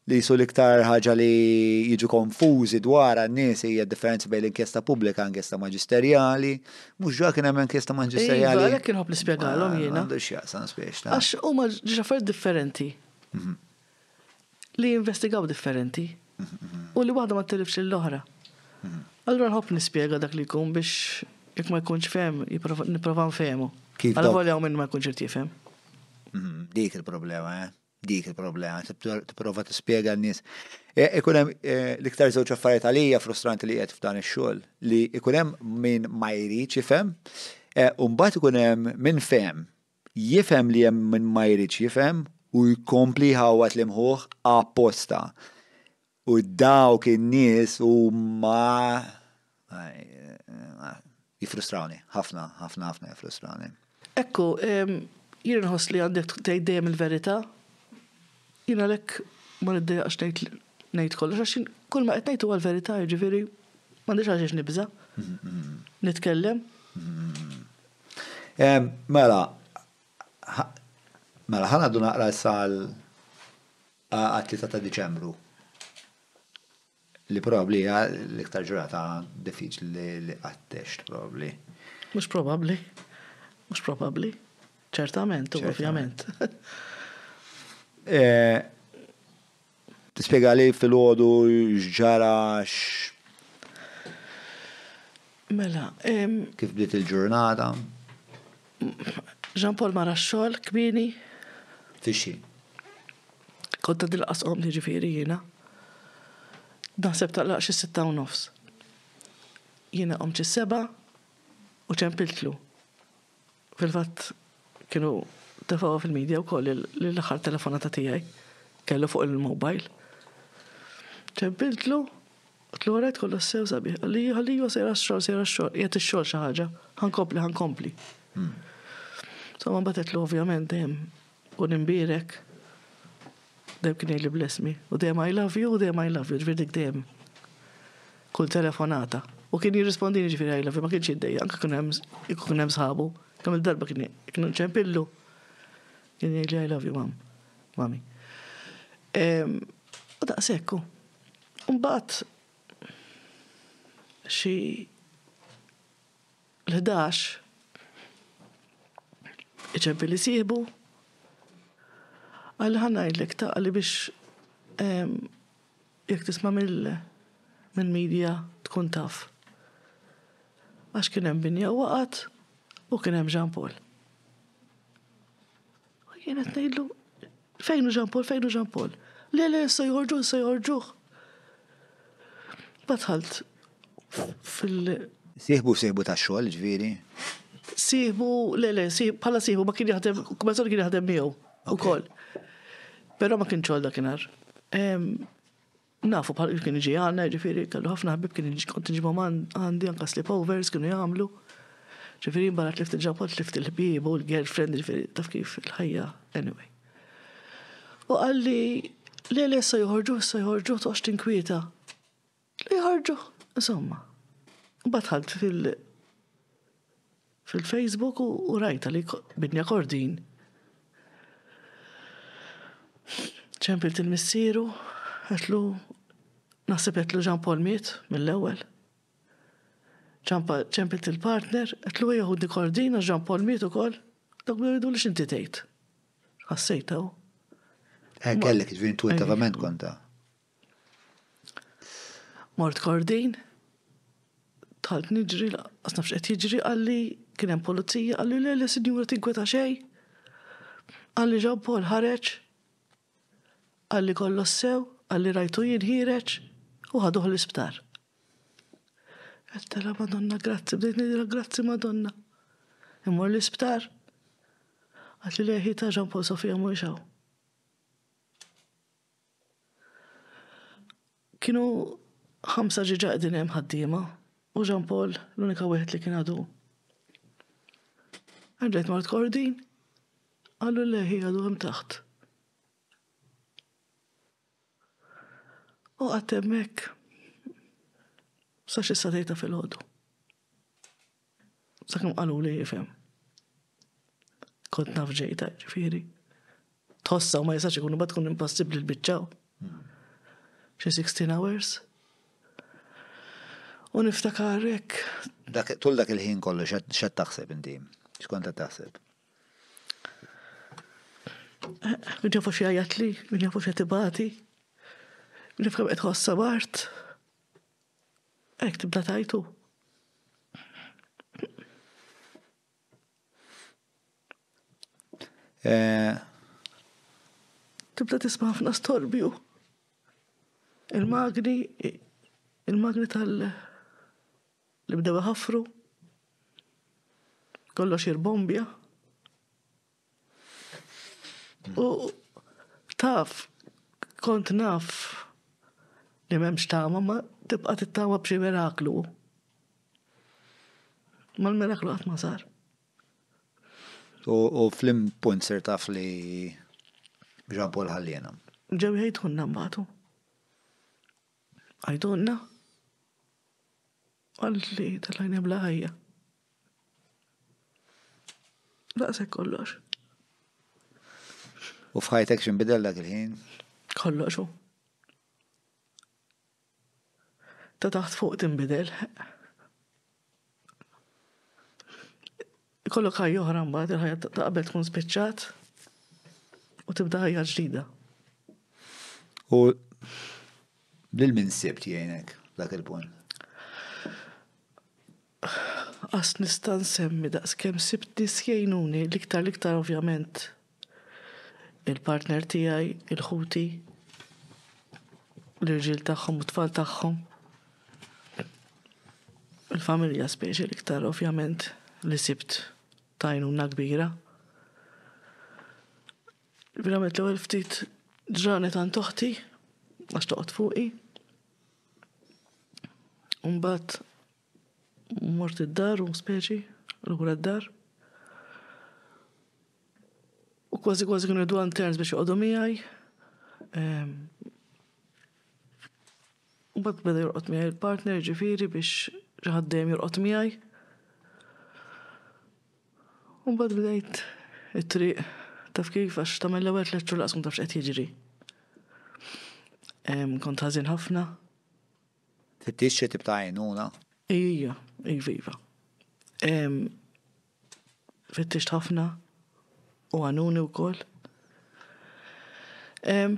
li qisu l-iktar ħaġa li jiġu konfużi dwarha n-nies hija d-differenza bejn l-inkjesta pubblika u inkjesta maġisterjali. Mhux ġa kien hemm inkjesta Iva, maġisterjali. għalhekk kien ħobb nispjegalhom Ma jiena. għandux x'jaqsam spiex ta'. Għax huma ġiġ affarijiet differenti. Li jinvestigaw differenti. u li waħda ma ttilifx lill-oħra. Allura nħobb nispjega dak li jkun biex jekk ma jkunx fehem nipprova nfehmu. Għal volja hawn min ma jkunx irid jifhem. Mhm, dik il-problema, eh? dik il-problema, tipprova tispjega n-nies. E, ikun hemm e, l-iktar żewġ affarijiet għalija frustranti li qed f'dan ix-xogħol li ikun hemm min ma jrid jifhem, e, u mbagħad ikun hemm min fehem Jifhem li hemm min ma jridx jifhem u jkompli jħawwad lil ħuh apposta. U dawk in-nies huma jiffrustrawni, ħafna, ħafna, ħafna jiffrustrawni. Hekk hu, jien inħoss li għandek tgħid dejjem il-verità. Jien għalhekk ma niddejjaqx ngħid ngħid kollox għax jien kulma qed ngħid huwa l-verità, jiġifieri m'għandix għaliex nibża' nitkellem. Mela, mela ħa ngħaddu naqra issa għat-tlieta ta' Diċembru li probabbli hija l-iktar ġurata diffiċli li qattexx probabbli. Mhux probabbli. Mhux probabbli. Ċertament, ovvjament. Eh, Tispjegali filgħodu x'ġara x'. Mela, ehm. Kif bdiet il-ġurnata? Jean Paul mar għax-xogħol kmieni. Fix-xi? Kont għad nilqas ommi jiġifieri jiena. Naħseb taqlaq xi sitta u nofs. Jiena qomt xi seba' u ċempiltlu. Fil-fatt, kienu tefgħuha fil-media wkoll li l-aħħar telefonata tiegħi kellu fuq il-mobile. Ċebbiltlu, qtlu rajt kollox sew sabiħ. Qalli, ħalli jwa sejra x-xogħol, sejra x-xogħol, qiegħed ix-xogħol xi ħaġa, ħankompli, ħankompli. Somma batetlu ovvjament dejjem U nimbierek, dejjem kien jgħidli bless me, u dejjem I love you, u dejjem I love you, ġifieri dik dejjem kull telefonata. U kien jirrispondini ġifieri I love you, ma kienx jiddejjaq, anke kienu hemm kieku kienu hemm sħabu, kemm-il darba kien kienu nċempillu, kien jgħidli I love you mom, mommy. U daqshekk hu. U mbagħad xi l-ħdax iċempel li jsieħbu, qal ħa ngħidlek taqli biex jekk tisma' mill-midja tkun taf. Għax kien hemm binja waqgħet u kien hemm Jean Paul. U jien qed ngħidlu, fejn hu Jean Paul, fejn hu Jean Paul? Le, le, issa joħorġu, issa joħorġuh. Batħalt fil- Sieħbu, sieħbu ta' xogħol, ġviri? Sieħbu, le, le, bħala sieħbu ma kien jaħdem, kumbazzjoni kien jaħdem miegħu u koll. Pero ma kien ċol dakinhar. Nafu bħal kif kien iġi għandna, jiġifieri kellu ħafna ħbieb kien kont inġibhom għandi anke sleep overs kienu jagħmlu. Jiġifieri jien barra tlift il-ġabħa tlift il-ħbieb u l-girlfriend jiġifieri taf kif il-ħajja anyway. U qalli le le issa joħorġu, issa joħorġu toqx tinkwieta. Li joħorġu, insomma. Mbagħad fil- fil-Facebook u rajtha li bidni kordin. Ċempilt il-missieru, għetlu, naħseb għetlu Ġan Paul miet mill-ewel. ċempilt il-partner, għetlu għeja hudni kordina Ġan Paul miet u koll, dak bħedu li xinti tejt. Għassejtaw. Għallek, ġviri intuitivament konta. Mort Kordin, dħalt niġri, laqqas naf x'qed jiġri, qalli kien hemm pulizija, qalli le le sinjura tinkweta xejn. Qalli Jean Paul ħareġ, qalli kollox sew, qalli rajtu jien ħiereġ u ħaduh l-isptar. Għedtela Madonna grazzi, bdejt ngħidilha grazzi Madonna. Immur l-isptar. Għalli leħi ta' Jean Paul Sofija mhuwiex hawn. Kienu ħamsa ġiġa qegħdin hemm ħaddiema u Jean Paul l-unika wieħed li kien għadu. Għandajt mort kordin, għallu leħi għadu għem taħt. U għattemmek, sa xissa tejta fil-ħodu. Sakemm qaluli ifhem. Kont naf ġejta, ġifieri. Tħossha u ma jistax ikun imbagħad tkun impossibbli l-biċċaw. Xi 16 hours. U niftakar hekk. Tul dak il-ħin kollu x'qed taħseb inti? X'kont qed taħseb? Min jafu xi jgħajjatli, min jafu xi tibati. Nifhem qed ħossha Mart. Hekk tibda tgħid hu. Eh, tibda tisma' ħafna storbju. Il-magni, il-magni tal li bdew ħafru, kollox jirbombja. U taf, kont naf li m'hemmx tama ma tibqa' tittama b'xi miraklu. Ma l-miraklu qatt ma sar. U flim punt sir taf li Jean Paul ħalliena. Ġew jgħidulna mbagħadu. Għajdulna. Għalli tal-għajna bla ħajja. Daqshekk kollox. U f'ħajtek x'inbidel dak il-ħin? Kollox u. Ta' taħt fuq tinbidel. Kollok ħajja oħra mbagħad il-ħajja ta' qabel tkun spiċċat u tibda ħajja ġdida. U lil min sibt jgħinek dak il-punt? Qas nista' nsemmi daqskemm sibt nies jgħinuni, l-iktar l-iktar ovvjament il-partner tiegħi, il-ħuti, l-irġiel tagħhom u t-tfal tagħhom. Il-familja speċi l-iktar ovvjament li sibt ta' għajnuna kbira. Verament l-ewwel ftit ġranet għand oħti għax toqgħod fuqi. Imbagħad Mort id-dar u speċi, lura d-dar. U kważi kważi kienu jdu għand Terns biex joqogħdu miegħi. Ehm, u bat beda jorqod miegħi il-partner ġifiri biex ġaħad dejjem jorqod miegħi. U bat bdejt it-triq taf kif għax tamel l-ewwel tliet xhur laqas kun tafx qed jiġri. Ehm, kont ħażin ħafna. Tfittix xi tip ta' għajnuna? Ija, iva iva. Fittixt ħafna u għanuni wkoll.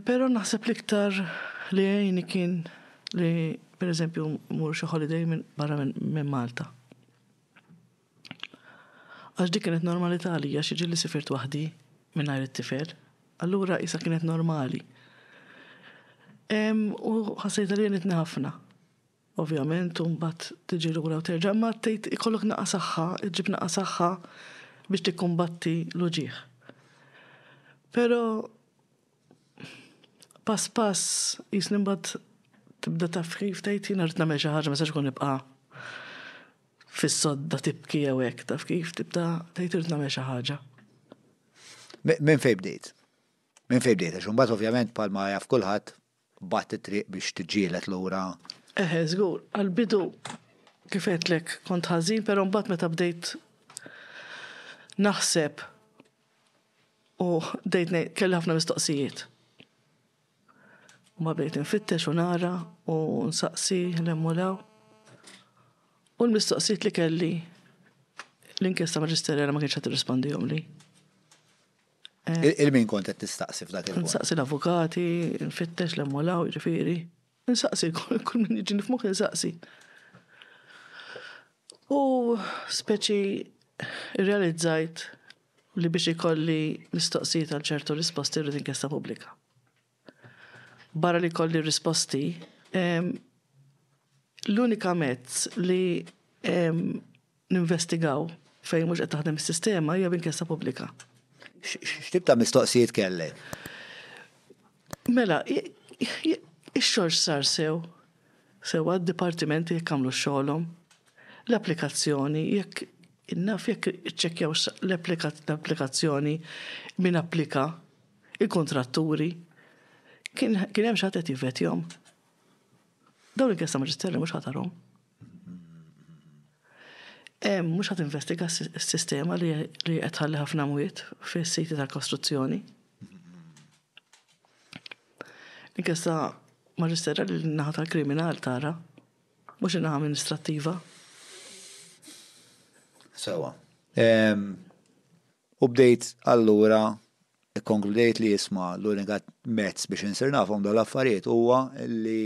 Però naħseb l-iktar li għeni kien li pereżempju mmur xi holiday barra minn Malta. Għax dik kienet normalità għalija xi ġieli sifirt waħdi mingħajr it-tifel. Allura qisha kienet normali. U ħassejt li jenitni ħafna. Ovvjament, u mbagħad tiġi lura u terġa', imma tgħid ikollok naqqa saħħa, iġġib naqqa saħħa biex tikkumbatti l-uġigħ. Però Pass pass qisni mbagħad tibda tafħif tgħid jiena rrid nagħmel xi ħaġa ma jistax ikun nibqa' fis-sodda tibki jew hekk taf kif tibda tgħid irid nagħmel xi ħaġa. Minn fejn bdejt? Minn fejn bdejt għax imbagħad ovvjament bħalma jaf kulħadd bat it-triq biex tiġġieled lura. Eħe, żgur, għal-bidu kif qedtlek kont ħażin, però mbagħad meta bdejt naħseb U bdejt kelli ħafna mistoqsijiet. U ma bdejt nfittex u nara u nsaqsi lemmu lew. U l-mistoqsijiet li kelli l-inkjesta maġisterjali ma kienx qed tirrispondihom li. Eh. Il-min kont qed tistaqsi f'dak il-punt? Nsaqsi l-avukati, nfittex lemmu lew, ġifieri. Insaqsi, kull min jiġini f'moħħi insaqsi. U speċi rrealizzajt li biex ikolli mistoqsijiet għal ċertu risposti rrid inkjesta pubblika. Barra li kolli risposti, l-unika mezz li ninvestigaw fejn mhux qed taħdem is-sistema jew inkjesta pubblika. X'tip ta' mistoqsijiet kellek? Mela, ix-xogħol x'sar sew? Sewwa d-dipartimenti jekk għamlu xogħolhom? L-applikazzjoni jekk naf jekk iċċekkjaw l-applikazzjoni min applika, il-kuntratturi, kien hemm xi ħadd qed jivvetjahom? Dawn il-kjesti ta' maġisterju mhux ħatarhom. Mhux ħadd investiga s-sistema li qed ħalli ħafna mwiet fis-siti ta' kostruzzjoni. Inkjesta maġisterja li naħa tal-kriminal tara, mhux naħa amministrattiva. Sewa. U bdejt allura, ikkonkludejt li isma' l-unika mezz biex insir nafhom dawn l-affarijiet huwa li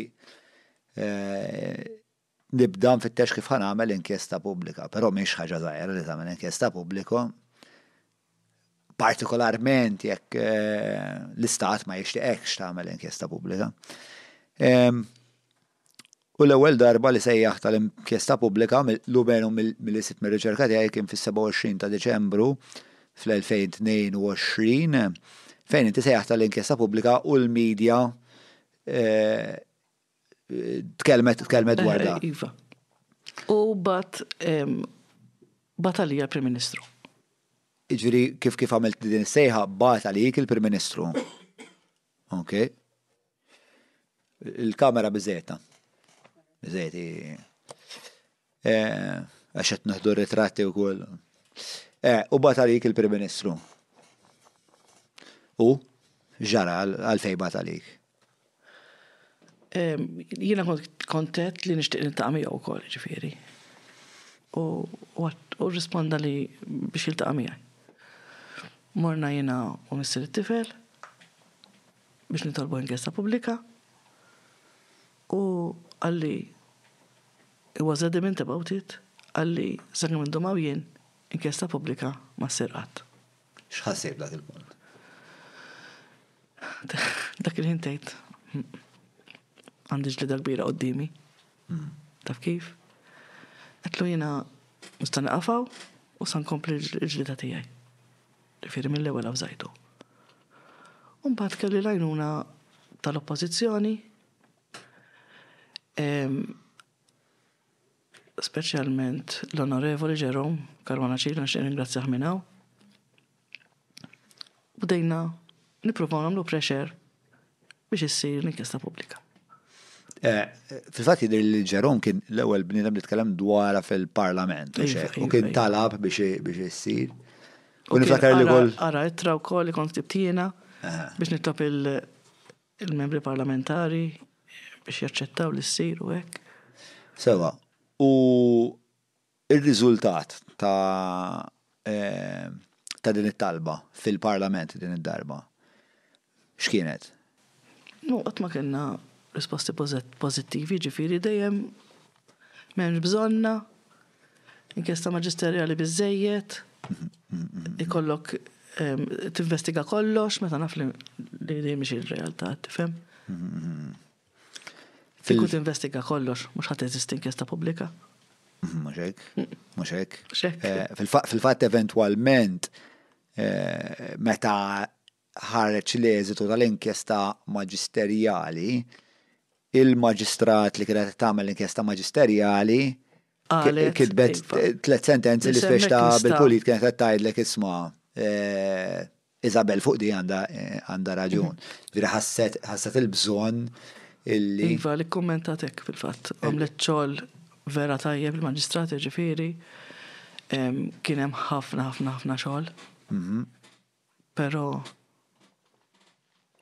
nibda nfittex kif ħa nagħmel inkjesta pubblika. Però mhix ħaġa żgħira li tagħmel inkjesta pubblika, partikolarment jekk l-istat ma jixtieqekx tagħmel inkjesta pubblika. U l-ewwel darba li sejjaħt għal inkjesta pubblika, u veru milli sibt mir-riċerka tiegħi, kien fis-27 ta' Diċembru fl-2022, fejn inti sejjaħt għal inkjesta pubblika u l-media tkellmet dwar dan. Eh, iva. U bagħat bagħat għalija l-Prim Ministru. Jiġifieri kif kif għamilt din is-sejħa bagħat għalik il-Prim Ministru. Ok. Il-kamera biżejta. Biżejti. Eh, għax qed neħdu ritratti wkoll. Eh, u bat għalik il-Prim Ministru. U ġara għalfej bat għalik. Jiena kont kontet li nixtieq niltaqa' miegħu wkoll, ġifieri. U risponda li biex jiltaqa' miegħi. Morna jiena u missir it-tifel. biex nitolbu inkjesta pubblika u qalli he was adamant about it, qalli sakemm indum hawn jien, inkjesta pubblika ma ssir qatt. X'ħassejt f'dak il-punt? Dak il-ħin tgħid għandi ġlieda kbira quddiemi. Hmm. Taf kif? Qedlu jiena nista' niqafaw u sa nkompli l-ġlieda tiegħi. Jiġifieri mill-ewwel avżajtu. U mbagħad kelli l-għajnuna tal-Oppożizzjoni, speċjalment l-Onorevoli Jerome Caruana Cila nixtieq ningrazzjah minn hawn. Bdejna nippruvaw nagħmlu pressure biex issir l-inkjesta pubblika. Eh, fil-fatt jidher li Ġerom kien l-ewwel bniedem li tkellem dwarha fil-Parlament u iva, iva, kien iva. talab biex issir. U niftakar li kol. Ara ittra wkoll li kont tibtina biex nittob il-membri parlamentari biex jaċċettaw li ssir u hekk. Sewa, u Ir-riżultat ta' ta' din it-talba fil-Parlament din id-darba x'kienet? No, qatt ma kellna risposti pożittivi, jiġifieri dejjem m'hemmx bżonnha, inkjesta maġisterjali biżżejjed, ikollok tinvestiga kollox meta naf li din mhix ir-realtà, tifhem? Fil-kut investiga kollox, mux ħat eżist inkjesta publika. Muxek, muxek. Fil-fat eventualment, eh, meta ħareċ li eżitu tal-inkjesta maġisterjali, il-maġistrat li kienet tagħmel inkjesta maġisterjali kitbet iva. tliet sentenzi li speċta bil-pulit kienet qed tgħidlek isma' eh, Isabel fuq di għandha għandha raġun. Ġifieri ħasset ħasset il-bżonn illi. Iva li kkummentat hekk fil-fatt. Għamlet xogħol vera tajjeb il-maġistrat ġifieri kien hemm ħafna ħafna ħafna xogħol. Però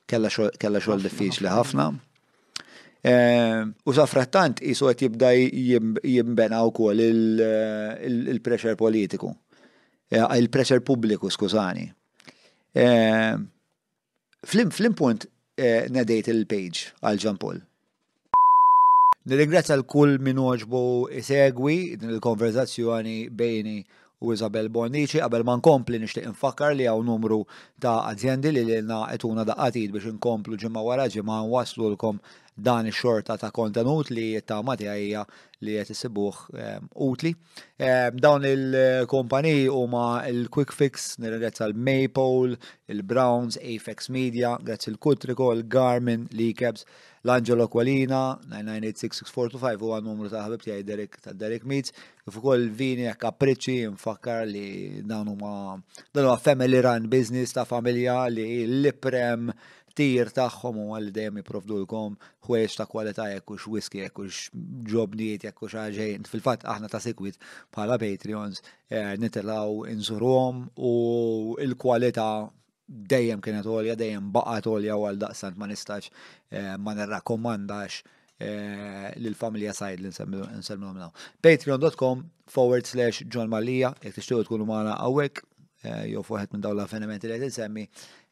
Kella xogħol diffiċli ħafna. U safrattant isu qed jibda jimbena wkoll il-pressure politiku. Il-pressure pubbliku, skużani. Fl-impunt nedejt il-page għal Ġan Paul. Nirringrazzja l kull min għoġbu isegwi din il-konverzazzjoni bejni u Isabel Bonnici. Qabel ma nkompli nixtieq infakkar li hawn numru ta' azjendi li lilna etuna daqqatit biex inkomplu ġimgħa wara ġimgħa nwasslulkom dan ix-xorta ta' kontenut li t-tama tiegħi hija li qed issibuh utli. Eh, dawn il-kumpaniji huma il-Quick Fix, nirrezza l-Maple, il-Browns, Afex Media, grazzi l-Kutriko, il-Garmin, l-Ikebs, l-Angelo Qualina, 9986425 huwa numru ta' ħabib tiegħi Derek ta' Derek Meets, kif ukoll vini jekk kapriċċi nfakkar li dawn huma dan huwa family run business ta' familja li l-iprem Tir tagħhom huwa li dejjem jipprovdulkom ħwejjeġ ta' kwalità jekk hux whisky, jekk hux ġobnijiet, jekk hux ħaġejn. Fil-fatt aħna ta' sikwit bħala Patreons eh, nitilgħu inżuruhom u l-kwalità dejjem kienet għolja, dejjem baqgħet għolja għal daqsant ma nistax eh, ma nirrakkomandax Eh, l-familja sajd li nsemmilhom naw. Patreon.com forward slash John Mallia, jek tixtiequ tkunu magħna hawnhekk eh, jew fuq minn dawn l-avvenimenti li qed insemmi.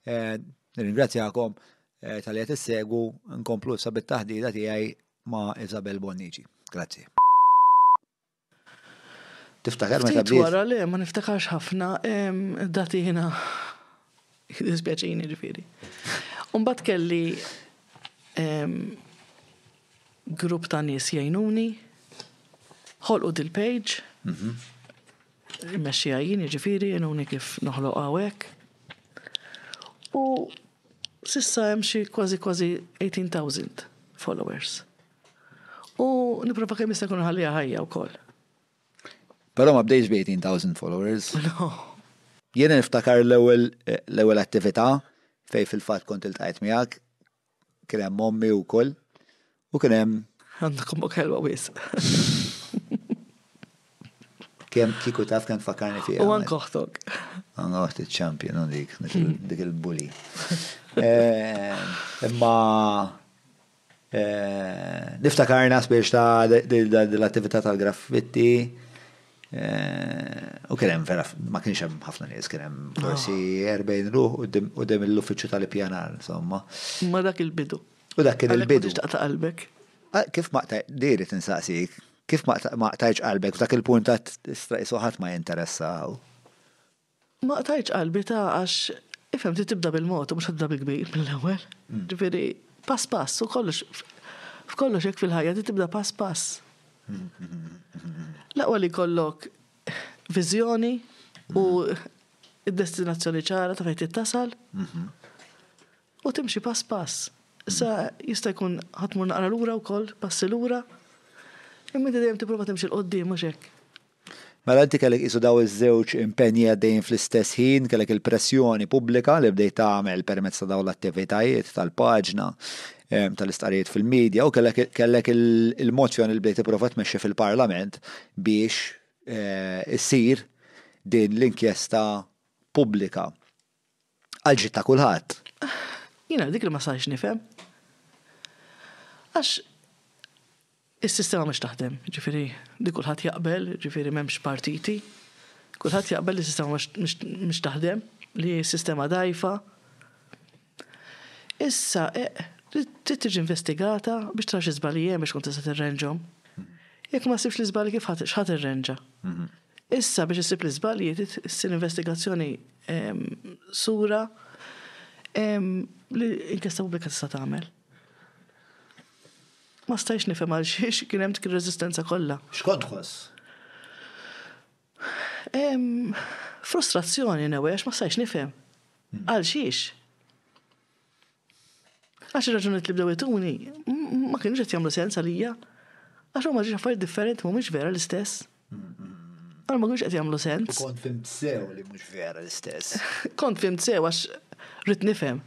Eh, nirringrazzjakom tal-li qed issegu nkomplu sabit taħdida tiegħi ma' Isabel Bonnici. Grazzi. Tiftakar meta bdiet? Wara le, ma niftakarx ħafna, dati jiena dispjaċini ġifieri. Umbagħad kelli grupp ta' nies jgħinuni, ħolqu dil-page, mhm. mexxi għajjini ġifiri, jgħinuni kif noħloq għawek. U sissa hemm xi kważi kważi 18,000 followers. U niprofa kemm jista' jkun ħallija ħajja wkoll. Però ma bdejx bi 18,000 followers. No. Jien niftakar l-ewwel l-ewwel attività fej fil-fatt kont iltqajt miegħek kien hemm ommi wkoll u kien hemm Għandkom bok ħelwa wis. Kem kiku taf kem tfakkarni fija. U għan koħtok. Għan koħti ċampjon u dik, dik il-bully. Eh, imma Niftakarna spiex ta' l-attività tal-graffitti u kien hemm vera ma kienx hemm ħafna nies, kien hemm forsi 40 ah. ruħ u dem l-uffiċċju tal-ippjanar, insomma. Ma dak il-bidu. U dak kien il-bidu. Taqta' qalbek. Ah, kif maqta' diri tinsaqsik, kif maqtajċ qalbek f'dak il-punt ta' isu ħadd ma jinteressaw. Ma qtajtx qalbi ta' għax ifhem trid tibda bil-mod u mhux ħatibda bil-kbir mill-ewwel. Ġifieri pass pass u kollox f'kollox hekk fil-ħajja trid tibda pass pass. L-aqwa li jkollok viżjoni u d-destinazzjoni ċara ta' fejn trid tasal u timxi pass pass. Issa jista' jkun ħa tmur naqra lura wkoll, passi lura, imma inti dejjem tipprova timxi 'l quddiem mhux hekk? Mela inti kellek qisu dawn iż-żewġ impenji għaddejjin fl-istess ħin, kellek il-pressjoni pubblika li bdejt tagħmel permezz ta' dawn l-attivitajiet tal-paġna, tal-istqarrijiet fil-midja u kellek il-mozzjoni li bdejt tipprova tmexxi fil-Parlament biex issir din l-inkjesta pubblika. Għal ġid ta' kulħadd. Jiena dik li ma sarx nifhem. Għax is-sistema mhux taħdem, ġifieri li kulħadd jaqbel, ġifieri m'hemmx partiti. Kulħadd jaqbel li s-sistema mhux taħdem, li s-sistema dgħajfa. Issa e, trid tiġi investigata biex tara xi żbalji hemm biex tkun tista' tirrenġhom. Jekk ma sibx l-iżbalji kif ħadd irrenġa. Mhm. Issa biex issib l-iżbalji trid issir investigazzjoni sura li inkjesta pubblika tista' tagħmel. Ma stajx nifhem għal xiex kien hemm dik ir-reżistenza kollha. X'kont tħoss? Frustrazzjoni newwex ma stajx nifhem. Għal xiex? Għax ir-raġunijiet li bdew ituni ma kienux qed jagħmlu sens għalija. Għax huma ġiex affarijiet differenti mhumiex vera l-istess. Għal ma kienux qed jagħmlu sens. Kont fim sew li mhux vera l-istess. Kont fim sew għax rrid nifhem.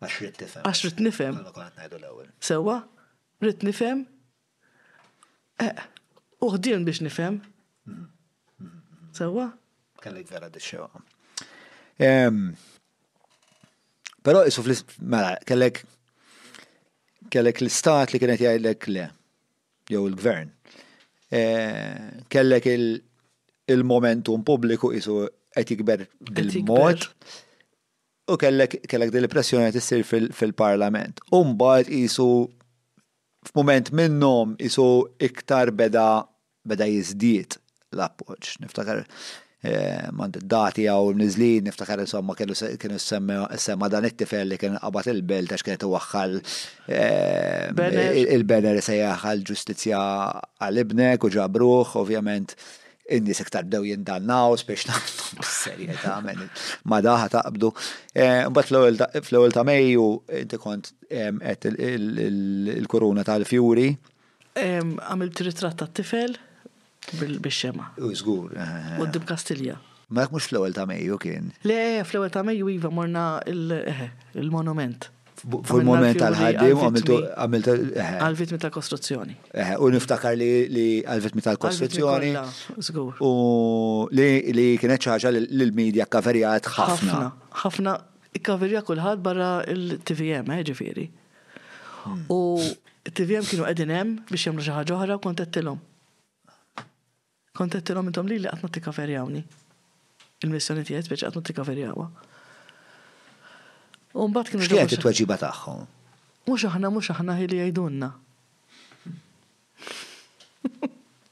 Għax rrid nifhem. Għax rrid nifhem. Sewa, rrid nifhem Eh, uħdien biex nifhem. Sewa? Kelli vera dixxewa. Però isu fl mela, kellek kellek l-istat li kienet jgħidlek le, jew il-gvern. Eh, kellek il-momentum pubbliku isu qed jikber bil-mod u kellek kellek dil pressjoni qed issir fil-parlament. U mbagħad isu F'mument minnhom qisu iktar beda beda jiżdied l-appoġġ. Niftakar m'għandi d-dati hawn imniżżlin, niftakar insomma kellu kien issemma dan it-tifel li kien qabad il-belt għax kien qed iwaħħal il-banner isejjaħ għall-ġustizzja għal ibnek u ġabruh, ovvjament in-nies iktar bdew jindannaw, spiċċ ngħidilhom bis-serjetà, ma' da ħa taqbdu. Imbagħad fl-ewwel ta' Mejju inti kont Qed il-kuruna tal-fjuri. Għamilt ritratt tat-tifel bix-xemgħa. U żgur. Quddiem Kastilja. Ma dak mhux fl-ewwel ta' Mejju kien. Le, fl-ewwel ta' Mejju iva morna il-monument. Fil-monument tal-ħaddiem għamilt. Għall-vittmi tal-kostruzzjoni. U niftakar li għall-vittmi tal-kostruzzjoni. Żgur. U li kienet xi ħaġa li l-medja kkaverjat ħafna. Ħafna. Ikkavirja kulħadd barra il-TVM, eh, ġifieri. U t-TVM kienu qegħdin hemm biex jagħmlu xi ħaġa oħra u kont qedtilhom. Kont qedtilhom intom lili qatt ma tikkaverjawni. Il-missjoni tiegħi speċi qatt ma tikkaverjawha. U mbagħad kienu. X'kienet it-tweġiba tagħhom? Mhux aħna, mhux aħna ħili jgħidulna.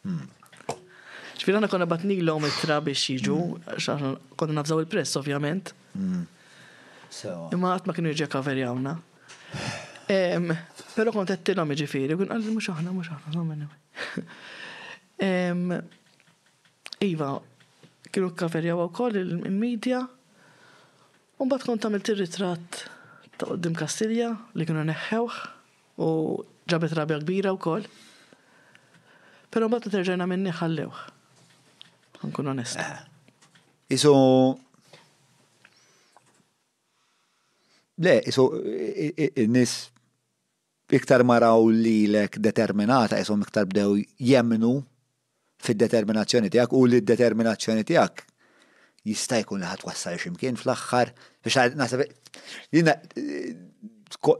Hmm. Ġifiri għana konna batni l-om ittra biex jiġu, hmm. konna nafżaw il-press, ovvjament. Hmm. Imma għat ma kienu jġa kaveri għawna. Pero kont għettilom ġifiri, kun għalli mux aħna, mux aħna, għamena. Iva, kienu kaveri għaw koll il-medja, un bat kont għamilt il-ritrat ta' għoddim Kastilja li kienu neħħewħ. U ġabet rabja kbira wkoll. Però mbagħad terġajna minni ħallewh. Nkun onest. Eh. Isu Le, isu n-nis iktar maraw li lek determinata jisom iktar bdew jemnu fid-determinazzjoni tiegħek u li d-determinazzjoni tiegħek jista' jkun li ħadd wassal x'imkien fl-aħħar biex naħseb jiena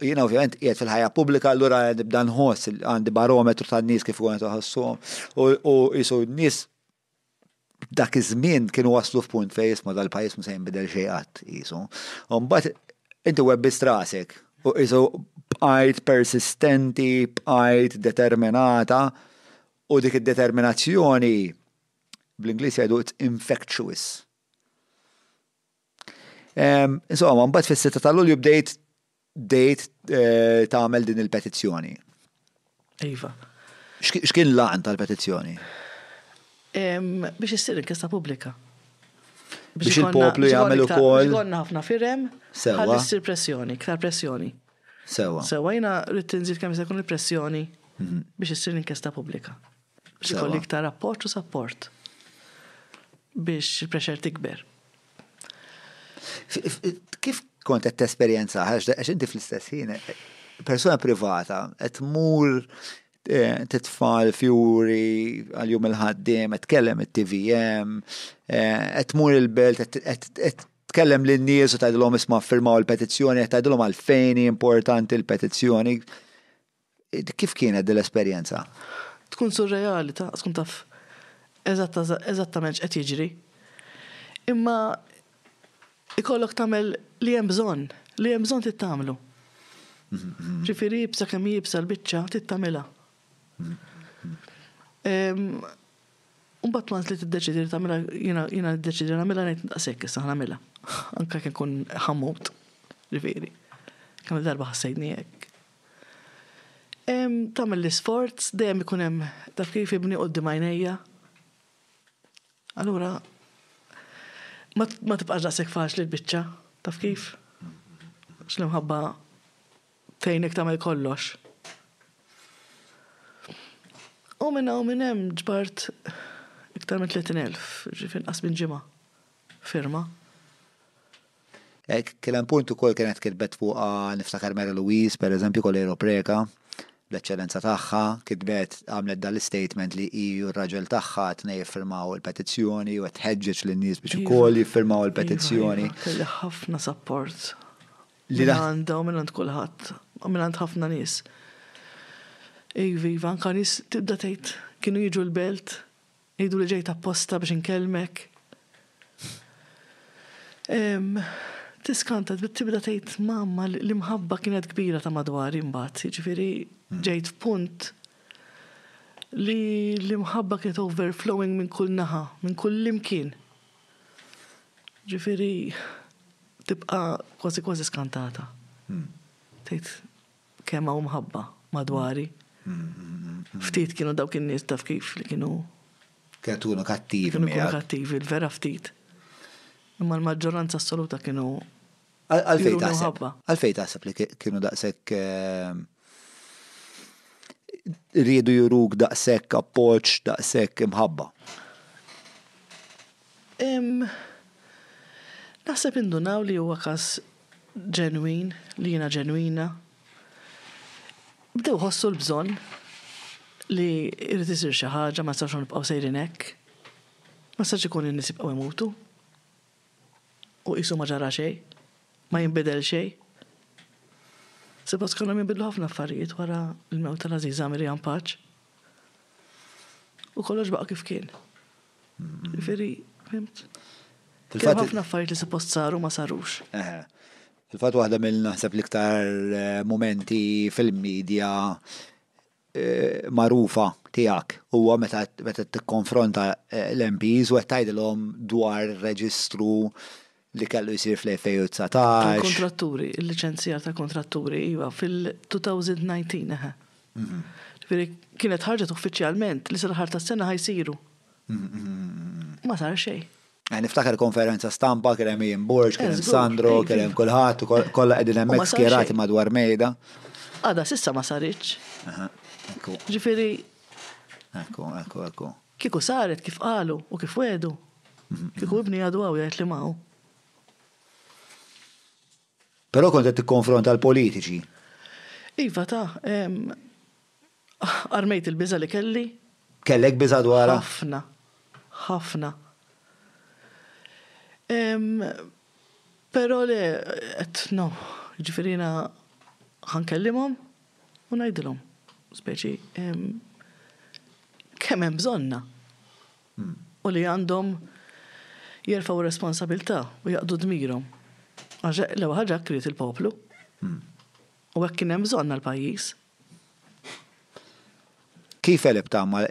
jiena ovvjament qiegħed fil-ħajja pubblika allura nibda nħoss għandi barometru tan-nies kif ikun qed iħossuhom u jisu n-nies dak iż-żmien kienu waslu f'punt fejn jisma' dal-pajjiż mhux se jinbidel xejn qatt qisu. Mbagħad inti webbis rasek u qisu bqajt persistenti, bqajt determinata U dik id-determinazzjoni, bl-Ingliż jgħidu it's infectious. Insomma, mbagħad fis-sitta ta' Lulju bdejt bdejt eh, tagħmel din il-petizzjoni. Iva. X'kien l-għan tal-petizzjoni? Biex issir inkjesta pubblika. Biex il-poplu jagħmel ukoll. Konna ħafna firem, ħalli ssir pressjoni, iktar pressjoni. Sewa. Sewa, jina rrit nżid kemm se jkun il-pressjoni mhm. biex issir l-inkjesta pubblika. Biex ikolli iktar rapport u sapport biex il-pressure tikber. Kif kont qed tesperjenza għax inti fl-istess ħin persuna privata qed tmur eh, titfal fjuri għal jum il-ħaddiem, qed tkellem it-TVM, eh, qed tmur il-belt qed Tkellem lin-nies u tgħidilhom isma' ffirmaw il-petizzjoni, qed tgħidilhom għalfejn hi importanti l-petizzjoni. Kif kienet din l-esperjenza? Tkun surreali, tkun taf eżattament x'qed jiġri. Imma ikollok tagħmel li hemm bżonn, li hemm bżonn trid tagħmlu. Ġifieri iebsa kemm hi iebsa l-biċċa trid tagħmilha. Mbagħad tlans li tiddeċidi li tagħmilha jiena jiena niddeċidi nagħmilha ngħid daqshekk issa ħanagħmilha. Anke jekk inkun ħammut, ġifieri. Kemm-il darba ħassejtni hekk. Tagħmel l-isforz, dejjem ikun hemm taf kif ibni quddiem għajnejja. Allura ma tibqax daqshekk faċli l-biċċa, taf kif? Għax l-imħabba Tgħinek tagħmel kollox. U minn hawn minn hemm ġbart iktar minn 30,000, ġifieri f'inqas minn ġimgħa, firma. Hekk, kien hemm punt ukoll kienet kitbet fuqha niftakar Mary Louise, pereżempju, Coleiro Preca, l-eċċellenza tagħha, kitbet għamlet dan l-istatement li hi u r-raġel tagħha qed tnejn jiffirmaw il-petizzjoni u qed tħeġġeġ lin-nies biex ukoll jiffirmaw il-petizzjoni. Iva, iva, kellha ħafna sapport. Li għandha u minn għand kulħadd, u minn għand ħafna nies. Iva, iva, anka nies tibda tgħid kienu jiġu l-belt, jgħidu li ġejt apposta biex inkellmek. Tiskanta, tibda tgħid mamma l-imħabba kienet kbira ta' madwar imbagħad, jiġifieri hmm. ġejt f'punt li l-imħabba kienet overflowing minn kull naħa, minn kull imkien. Ġifieri Tibqa' kważi kważi skantata. Tgħid kemm hawn mħabba madwari. Ftit kienu dawk in-nies taf kif li kienu. Kienu tkunu kattivi. Kienu tkunu kattivi, vera ftit. Imma l-maġġoranza assoluta kienu. Għalfej taħseb. Għalfej taħseb li kienu daqshekk eh, rridu juruk daqshekk appoġġ, daqshekk imħabba. Naħseb indunaw li huwa każ ġenwin, li jiena ġenwina. Bdew iħossu l-bżonn li jrid isir xi ħaġa, ma nistgħux nibqgħu sejrin hekk. Ma jistax ikun in-nies jibqgħu jmutu u qisu ma ġara xejn, ma jinbidel xejn. Suppost kellhom jinbidlu ħafna affarijiet wara l-mewt tal-għażiża Miriam Paċ. U kollox baqa' kif kien. Veri, fimt. Kien ħafna affarijiet li suppost saru ma sarux. Fil-fatt waħda mill naħseb l-iktar eh, momenti fil-medja eh, marufa tiegħek huwa meta meta tikkonfronta eh, l-MPs u qed tgħidilhom dwar reġistru li kellu jsir fl-2019. Il-kontratturi, il-liċenzjar ta' kontratturi, iva, fil-2019, eħe. Mhm. Ġifieri kienet ħarġet uffiċjalment li sal-ħar tas-sena ħajsiru. Mhm, mhm, Ma sar xejn. Eh, niftakar konferenza stampa kien hemm Ian Borg, kien hemm eh, Sandro, eh, kien hemm kulħadd, kollha qegħdin hemmhekk skjerati madwar mejda. Għada sissa ma saritx. Ġifieri. Ekku, ekku, ekku. Kieku saret kif qalu u kif wegħdu, kieku ibni għadu hawn jgħid li ma hu. Però kont qed tikkonfronta l-politiċi. Iva ta, armejt il-biża' li kelli. Kellek biża' dwarha? Ħafna. Ħafna. Però le qed no, jiġifieri jiena ħa nkellimhom. U ngħidilhom, speċi, kemm hemm bżonna. Hmm. U li għandhom jerfaw responsabilità u jaqdu dmirhom. Għax l-ewwel ħaġa kriet il-poplu. Hmm. U hekk kien hemm bżonn għall-pajjiż. Kif eleb tagħma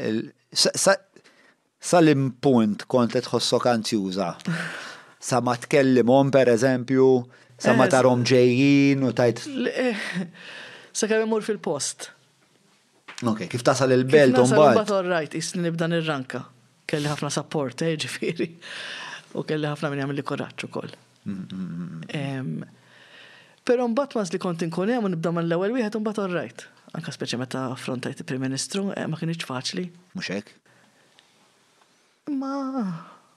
Sa liem punt kont qed tħossok anzjuża? Sa ma tkellimhom pereżempju, sa ma tarhom ġejjin u tgħid. Sakemm immur fil-post. Ok, kif tasal il-belt u mbagħad. Kif nasal imbagħad all right, qisni nibda nirranka. Kelli ħafna sapport, eh, jiġifieri. U kelli ħafna min jagħmilli kuraġġ ukoll. Però mbagħad once li kont inkun hemm u nibda mill-ewwel wieħed imbagħad all right. Anke speċi meta affrontajt il-Prim Ministru, eh, ma kinitx faċli. Mhux hekk? Ma.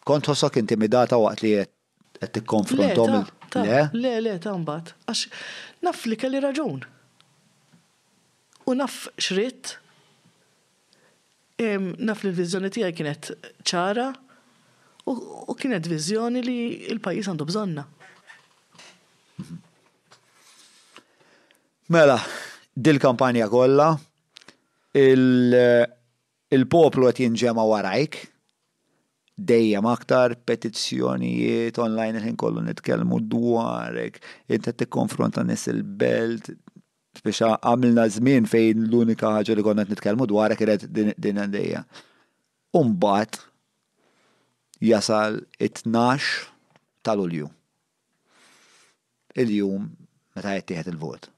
Kont tħossok intimidata waqt li qed tikkonfrontom il. Le, le, le, ta' mbagħad. Għax naf li kelli raġun. U naf x'ridt. Naf li l-viżjoni tiegħi kienet ċara u kienet viżjoni li l-pajjiż għandu bżonnha. Mela, dil-kampanja kollha, il. Il-poplu qed jinġema' warajk, dejjem aktar petizzjonijiet online il-ħin kollu nitkellmu dwarek, int qed tikkonfronta nies il-belt, spiċċa għamilna żmien fejn l-unika ħaġa li konna qed nitkellmu dwarha kienet din għaddejja. U mbagħad jasal it-tnax ta' Lulju. Il-jum meta jittieħed il-vot.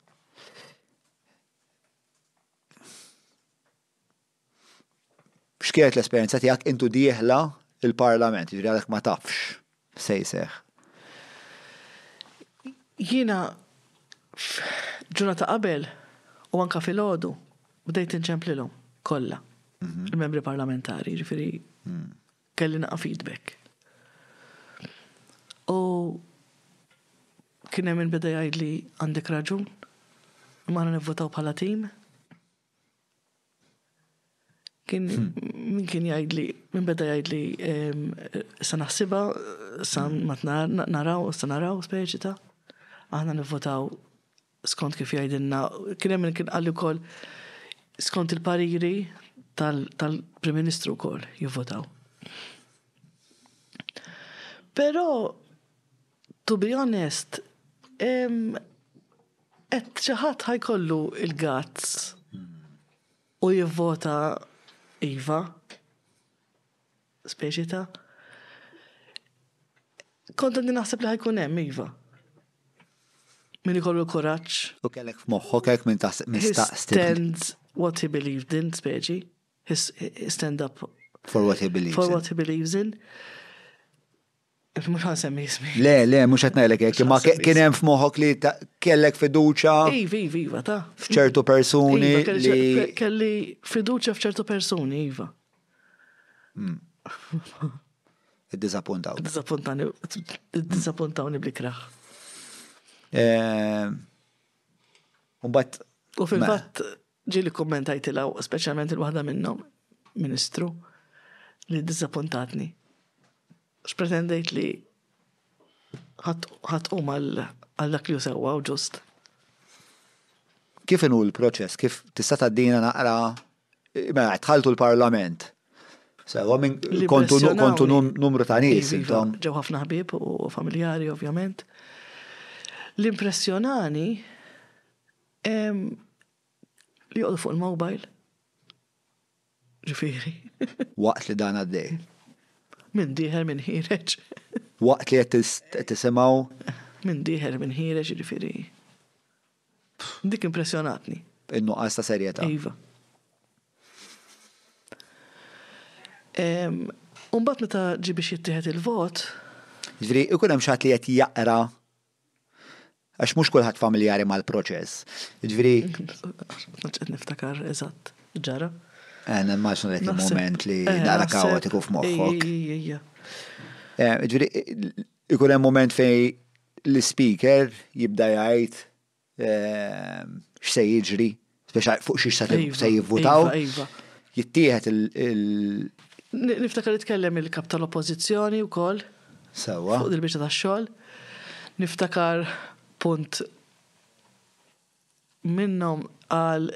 X'kienet l-esperjenza tiegħek intu dieħla il-Parlament, jiġri għalhekk ma tafx se jseħħ? Jiena ġurnata qabel u anka filgħodu bdejt inċemplilhom kollha mhm. il-membri parlamentari, jiġifieri mhm. kelli naqa' feedback. U kien hemm il-beda jgħidli għandek raġun, ma nivvotaw bħala tim. Kien min kien jgħidli, min beda jgħidli ehm, sa naħsiba, sa ma naraw, sa naraw speċi ta' aħna nivvotaw skont kif jgħidilna. Kien hemm min kien qalli wkoll skont il-pariri tal-Prim Ministru wkoll jivvotaw. Però To be honest, qed xi ħadd ħajkollu il-guts u jivvota iva. Speċi ta' kont għandi naħseb li ħajkun hemm iva. Min ikollu kuraġġ. U kellek f'moħħok hekk minn taħseb mistaqsi. Stand what he believed in, speċi. Stand up. For what he believes in. For what he believes in. Mhux ħansemmi ismi. Le, le, mhux qed ngħidlek hekk, imma kien hemm f'moħħok li kellek fiduċa. Iva, iva, iva, ta. F'ċertu persuni. Iva, li... Kelli fiduċa f'ċertu persuni, iva. Hmm. Id-dizappuntaw. Id-dizappuntani, id-dizappuntawni bikraħ. Eh, Umbat. U fil-fatt, Ġieli kkummentajtilha u speċjalment lil waħda minnhom, Ministru, li ddiżappuntatni. Għax pretendejt li ħadd tqum għal dak li hu sewwa u ġust. Kif inhu l-proċess? Kif tista' tgħaddina naqra mela tħaltu l-Parlament? Sewa minn kontu numru ta' nies iva, intom. Ġew ħafna ħbieb u familjari ovvjament. L-impressjonani Li joqgħodu fuq il-mobile. Ġifieri. Waqt li dan għaddej. Min dieħel min ħireġ. Waqt li qed tisimgħu. Min dieħel min ħireġ ġifieri. Dik impressjonatni. In-nuqqas ta' serjetà. Iva. Umbat meta ġi biex jittieħed il-vot. Ġifieri, ikun hemm xi ħadd li qed jaqra Għax mhux kulħadd familjari mal-proċess. Ġifieri. Qed niftakar eżatt, ġara. Eh, nimmaġna dak il-moment li eh, nara kaotiku f'moħħok. Eh, ġifieri, ikun hemm moment fej l-speaker jibda jgħid x'se jiġri, speċa fuq xiex se iva, jivvutaw. Iva, iva. Jittieħed il- Niftakar li tkellem il-kap tal-oppożizzjoni wkoll. Sewwa. Fuq il-biċċa tax-xogħol. Niftakar punt minnhom għal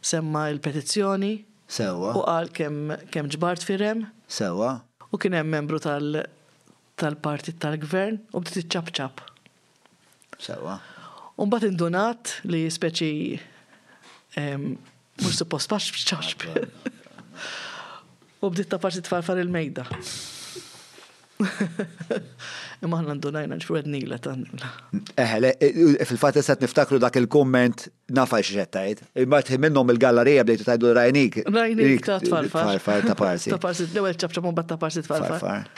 semma il-petizzjoni. Sewwa. U qal kemm ġbart firem. Sewwa. U kien hemm membru tal-partit tal-gvern u bdiet iċċabċab. Sewa. U mbagħad indunat li speċi mhux suppost fax ċaxb. U bdiet ta' parti tfarfar il-mejda. Imma ħna ndunajna ġifru għednila ta' nila. Eħe, fil-fat jessat niftakru dak il-komment nafa xiex tajt. Imma tħi minnom il-gallerija bdejtu tajdu rajnik. Rajnik ta' tfarfar. Ta' parsi. Ta' parsi, l-ewel ċabċab un bat ta' parsi tfarfar.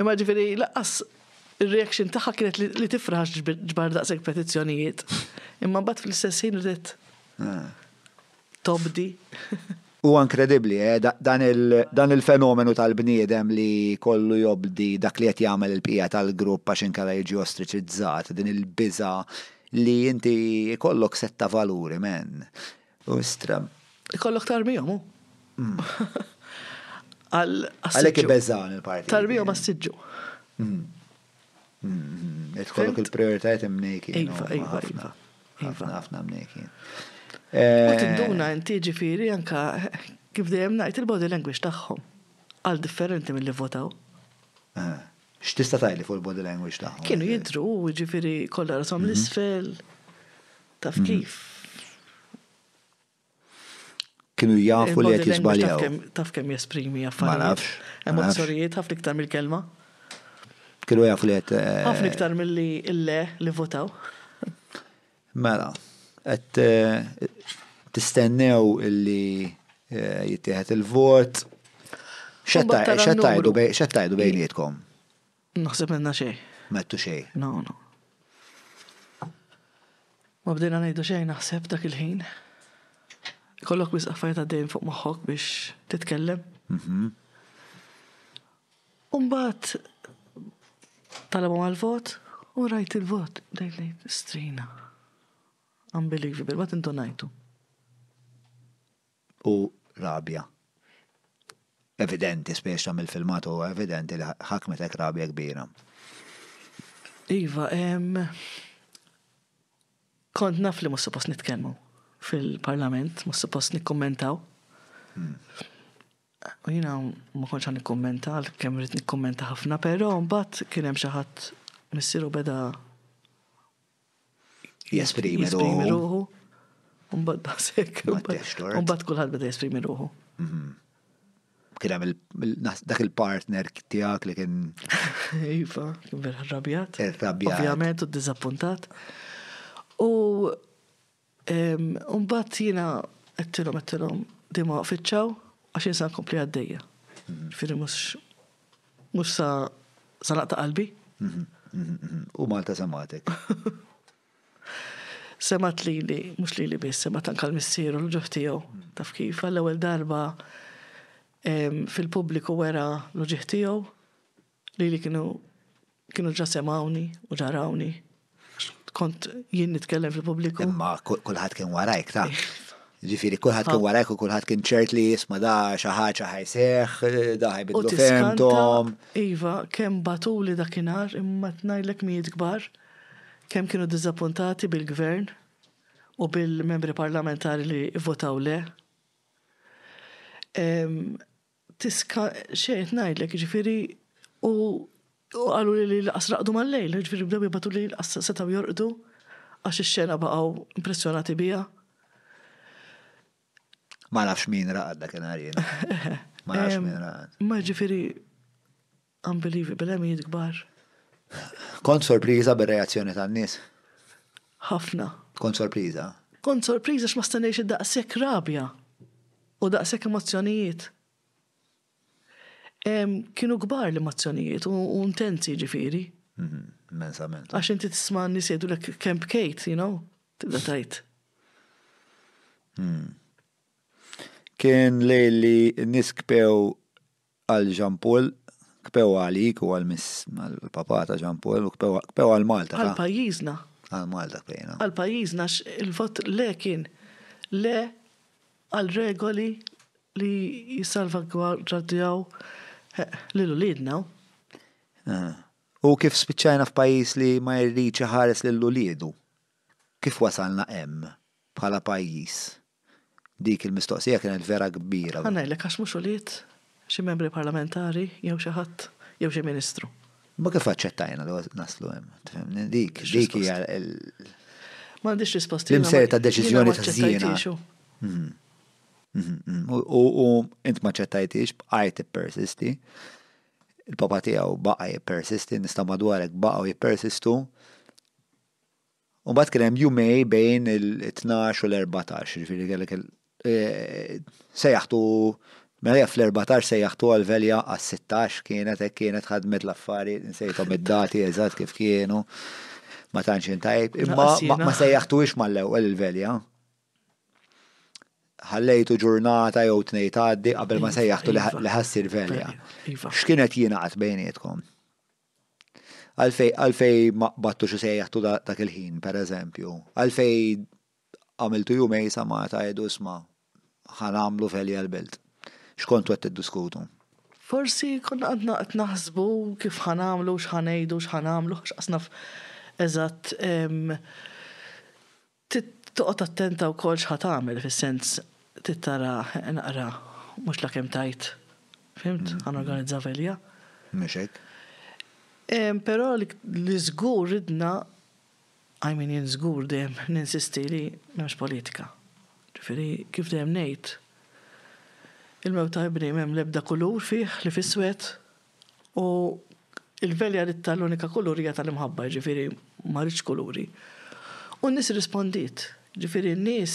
Imma ġifiri, laqqas Ir-reaction tagħha kienet li tifraħx ġbar daqshekk petizzjonijiet. Imma mbagħad fl-istess ħin ridet ah. tobdi. U inkredibbli, eh? dan il-fenomenu tal-bniedem li kollu jobdi dak li qed jagħmel il-bqija tal-grupp għax inkella jiġi ostriċizzat, din il-biża li inti kollok setta valuri, men. U istra. Ikollok tarbijom, u? Għalek ibeżan il-parti. Tarbijom għas-sidġu. Ikollok il-prioritajiet imnejki. Iva, iva, iva. Ħafna, ħafna mnejki. U tinduna inti ġifiri anka kif dejjem najt il-body language tagħhom għal differenti mill-li votaw. X'tista' tgħidli fuq il-body language tagħhom? Kienu jidhru, jiġifieri kollha rashom mhm. l-isfel. Taf mhm. kif? Kienu jafu li qed jiżbaljaw. Taf kemm jesprimi affarijiet. Ma nafx. Emozzjonijiet ħafna iktar mill-kelma. Kienu jafu li qed. Eh, ħafna iktar milli le li votaw. Mela, qed tistennew illi jittieħed il-vot. X'għattajdu bejnietkom? Naħseb minna xej. Mettu xej. No, no. Ma bdejna ngħidu xejn naħseb dak il-ħin. Kollok wis affarijiet għaddejn fuq moħħok biex titkellem. Mhm. U mbagħad talabhom għall-vot u rajt il-vot. Bdejt ngħid, Strina. Unbelievable, mbagħad intonajtu. U rabja. Evidenti, spiex tam il-filmat u evidenti li ħakmetek rabja kbira. Iva, em, kont naf li mus suppost nitkellmu fil-parlament, mus suppost nikkommentaw. Hmm. Jiena ma kontx ħa nikkummenta għalkemm ridt nikkummenta ħafna, però mbagħad kien hemm xi ħadd missieru beda jesprimi ruħu. Mbagħad daqshekk. Mbagħad kulħadd beda jesprimi ruħu. Mhm. Kien hemm dak il-partner tiegħek li kien. Iva, kien vera rrabjat. Irrabjat. Ovvjament u ddiżappuntat. U Mbagħad jiena għedtilhom għedtilhom di ma waqfitxaw għax jien sa nkompli għaddejja. Firri mhux mhux sa sa naqta' qalbi. U Malta sematek. Semat li li, mhux li li biss, semat anka l-missier u l-ġuħ tiegħu. Taf kif għall-ewwel darba fil-pubbliku wera l-ġuħ tiegħu Lili kienu kienu ġa semgħuni u ġa rawni. Kont jien nitkellem fil-pubbliku. Imma kulħadd kien warajk ta'. Ġifieri kulħadd kien warajk u kulħadd kien ċert li jisma' da xi ħaġa ħajseħ, da ħajbidlu fehmthom. Iva, kemm batuli dakinhar imma tnajdlek mijiet kbar kemm kienu diżappuntati bil-Gvern u bil-membri parlamentari li votaw le. tiska xejn qed ngħidlek, jiġifieri u qaluli li lanqas raqdu mal-lejl, jiġifieri bdew jibgħatu li lanqas setgħu jorqdu għax ix-xena baqgħu impressjonati biha. Ma nafx min raqad dakinhar jien. Ma nafx min raqad. Ma jiġifieri Unbelievable, bil-emijiet kbar. Kont sorpriża bir-reazzjoni tan-nies? Ħafna. Kont sorpriża? Kont sorpriża x'ma stennejx daqshekk rabja u daqshekk emozzjonijiet. Kienu kbar l-emozzjonijiet u intensi ġifieri. Mhm, immensament. Għax inti tisma' nies jgħidulek kemm bkejt, you know, tibda tajt. Hmm. Kien lejli nies kbew għal Jean Paul, kpew għalik u għal Miss, għall-Papa ta' Jean Paul u kpew, kpew għal Malta. Għal pajjiżna. Għal Malta kpejna. Għal pajjiżna għax il-vot le kien le għal regoli li jissalvagwardjaw lil uliedna. U kif spiċċajna f'pajjiż li ma jridx iħares lil uliedu. Kif wasalna hemm, bħala pajjiż? Dik il-mistoqsija kienet vera kbira. Ħa ngħidlek għax mhux ulied xi membri parlamentari jew xi ħadd jew xi ministru. Imma kif aċċettajna li naslu hemm, tifhimni? Dik hija l. M'għandix risposta. L-imser ta' deċiżjoni ta' żiena. U int ma ċċettajtix, bqajt ippersisti. Il-papa tiegħu baqa' jippersisti, nista' madwarek baqgħu jippersistu. U mbagħad kien hemm jumej bejn il-12 u l-14, ġifieri kellek il- eh, sejjaħtu Mela fl-14 sejjaħtu għal-velja għas-16 kienet hekk kienet ħadmet l-affari nsejthom id-dati eżatt kif kienu. Ma tantx intajb, imma ma sejjaħtuhiex mal-ewwel il-velja. Ħallejtu ġurnata jew tnej tgħaddi qabel ma iva, sejjaħtu li iva. ħassir velja. Iva. X'kienet jingħad bejnietkom? Għalfejn, għalfejn ma qbadtux u sejjaħtu dak il-ħin, per eżempju? Għalfejn għamiltu jum għejsa ma tgħidu isma' ħa nagħmlu f'Għelija l-Belt? X'kontu qed tiddiskutu? Forsi konna għadna qed naħsbu kif ħa nagħmlu, x'ħa ngħidu, x'ħa nagħmlu, għax qas naf eżatt. Trid toqgħod attenta wkoll x'ħa tagħmel, fis-sens trid tara naqra mhux la kemm tgħid, fhimt, ħa norganizza velja. Mhux hekk. Però li żgur ridna, I mean jien żgur dejjem ninsisti li m'hemmx politika. Ġifieri kif dejjem ngħid, il-mewt ta' ibni m'hemm l-ebda kulur fih, ħlief iswed, U l-velja ridtha l-unika kulur hija tal-imħabba, jiġifieri ma ridtx kuluri. U n-nies irrispondiet, jiġifieri n-nies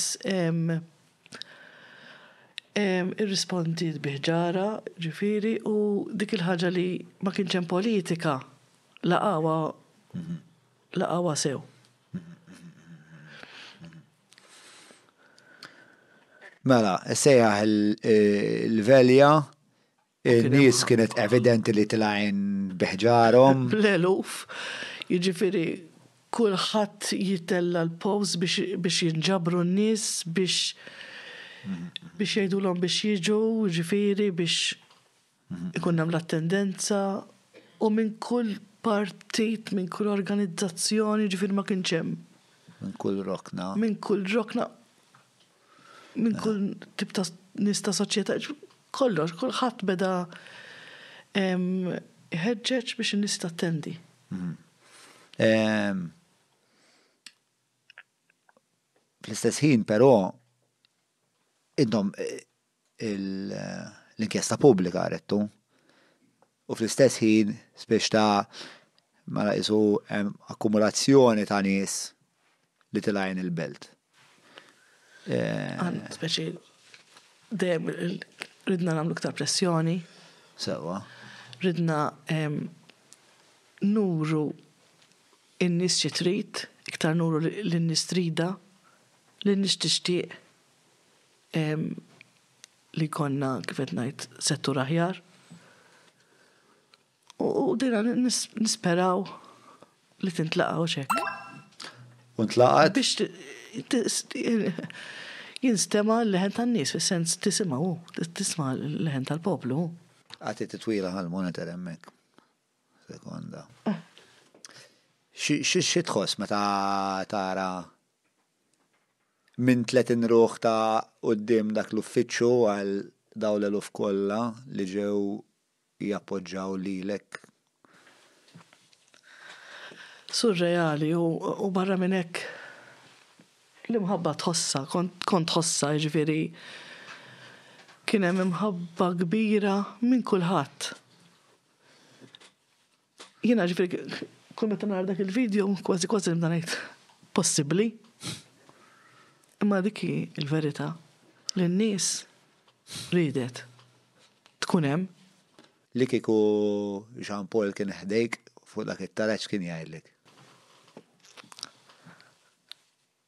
irrispondiet bi ħġara, jiġifieri, u dik il-ħaġa li ma kienx hemm politika laqgħuha laqgħuha sew. Mela, issejjaħ il-velja In-nies kienet evidenti li tilgħin bi ħġarhom. Bl-eluf, jiġifieri kulħadd jitella' l-post biex jinġabru n-nies biex biex jgħidulhom biex jiġu, jiġifieri biex ikun hemm l-attendenza u minn kull partit, minn kull organizzazzjoni, jiġifieri ma kienx hemm. Minn kull rokna. Minn kull rokna. Minn kull tip ta' nies ta' soċjetà, kollox, kulħadd beda ħeġġeġ biex in-nies tattendi. Ehm, fl-istess ħin, però, intom eh, l-inkjesta pubblika rettu. U fl-istess ħin spiex ta' mela isu akkumulazzjoni ta' nies li tilajn il-belt. Għan, speċi, dejjem ridna namlu ktar pressjoni. Sewa. Ridna nuru in-nies xi trid, iktar nuru l-nies trida, l-nies tixtieq. li jkollna kif qed ngħid settur aħjar. U dina nisperaw li tintlaqgħu x'hekk. U ntlaqgħet? Biex jinstema' l-leħen tan-nies fis-sens tisimgħu, tisma' l-leħen tal-poplu. Għati titwila għal-monitor hemmhekk. Sekonda. Xi tħoss meta tara minn 30 ruħ ta' quddiem dak l-uffiċċju għal dawn l-eluf kollha li ġew jappoġġaw lilek. Surreali u barra minn hekk l-imħabba tħossha, kont tħossha jiġifieri kien hemm imħabba kbira minn kulħadd. Jiena ġifieri kull meta nara dak il-video kważi kważi nibda ngħid possibbli. Imma dik hi l-verità li n-nies riedet tkun hemm. Li kieku Jean Paul kien ħdejk fuq dak it-taraġ x'kien jgħidlek?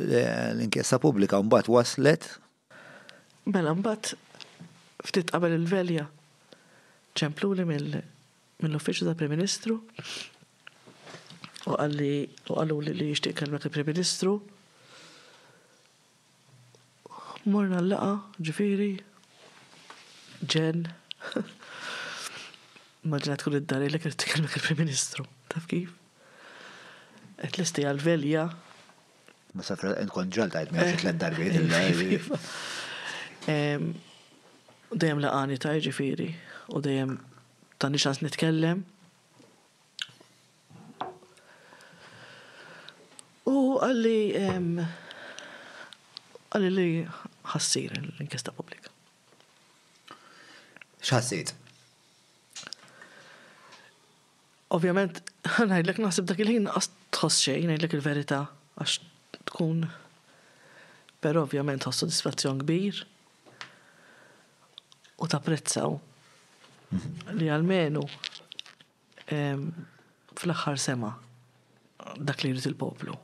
L-inkjesta pubblika mbagħad waslet. Mela mbagħad ftit qabel il-velja ċempluli mill-Uffiċċju tal-Prim Ministru u qalli u qaluli li jixtieq ikellmek il-Prim Ministru. Morna l-laqgħa, ġifieri, Jen, immaġina tkun id-dar jgħidlek irid ikellmek il-Prim Ministru, taf kif? Qed lesti għall-velja. Ma safra qed kont ġaltajt minn xi tliet darbiet il-lejl. Dejjem laqgħani ta' jiġifieri u dejjem tani ċans nitkellem. U qalli qalli li ħa ssir l-inkjesta pubblika. X'ħassejt? Ovvjament, ngħidlek naħseb dak il-ħin qas tħoss xejn, ngħidlek il-verità, għax tkun però ovvjament tħoss sodisfazzjon kbir u tapprezzaw li għalmenu Fl-aħħar sema' dak li jrid il-poplu.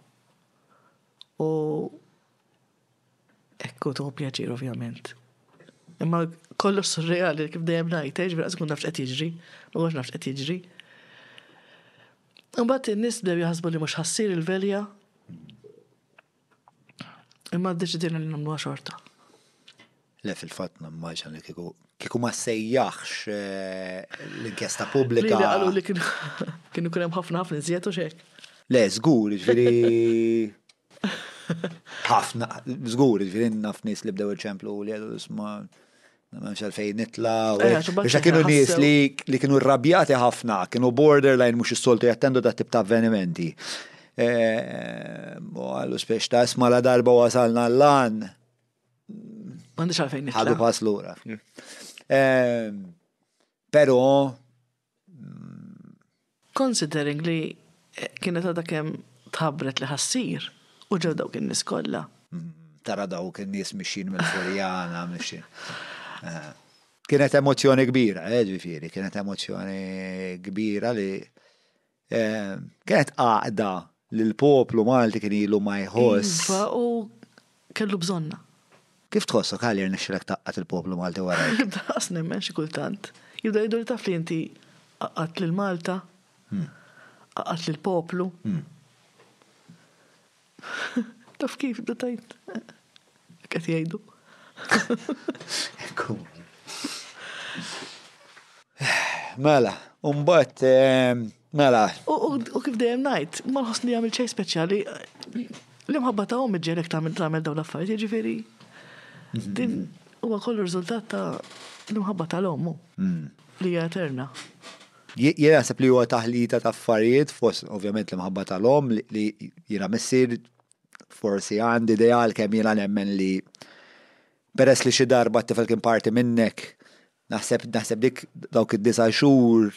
U hekk hu pjaċir ovvjament. Imma kollox surreali kif dejjem ngħid, eh, ġifieri qatt ma tkun taf x'qed jiġri, ma tkunx naf x'qed jiġri. Imbagħad in-nies bdew jaħsbu li mhux ħa ssir il-velja. Imma ddeċidejna li nagħmluha xorta. Le fil-fatt nammaġna li kieku kieku ma sejjaħx eh, l-inkjesta pubblika. Li għalu li kienu kien hemm ħafna ħafna iżjed u xejn. Le, żgur, ġifieri ħafna, żgur, ġifieri naf nies li bdew iċemplu li għadu isma' Memx għalfejn nitla, eh, biex kienu nis li kienu rrabjati ħafna, kienu borderline mux s-soltu jattendu ta' tip ta' avvenimenti. Eh, u għallu spiex ta' isma la darba wasalna l-lan. Għandi xalfejn nitla. Għadu pass l-ura. Eh, Pero, Considering li kienet għadha kemm tħabbret li ħa ssir u ġew dawk in-nies kollha. Tara dawk in-nies mixjin mill-Furjana, mixjin. Kienet emozzjoni kbira, eh, ġifieri, kienet emozzjoni kbira li Eh, kienet għaqda li l-poplu Malti kien ilu ma jħoss. Iva, u kellu bżonna. Kif tħossok għalli rnexxilek taqqat il-poplu Malti wara? Daqas nemmen xi kultant. Jibda jiddu li taf li inti qaqqat lil Malta, hmm. qaqqat lil poplu. Hmm. Taf kif da tajt? Qed jgħidu. Mela, u mbagħad ehm, mela. U kif dejjem ngħid, ma nħoss li jagħmel xejn speċjali l-imħabba ta' ommi ġelek tagħmel tagħmel dawn l-affarijiet, jiġifieri. Mhm. Din huwa kollu riżultat ta' l-imħabba tal-ommu mhm. li hija eterna. Jiena naħseb li huwa taħlita ta' affarijiet fost ovvjament l-imħabba tal-omm li jiena missier forsi għandi ideal kemm jiena nemmen li peress li xi darba t-tifel kien parti minnek naħseb naħseb dik dawk id-disa' xhur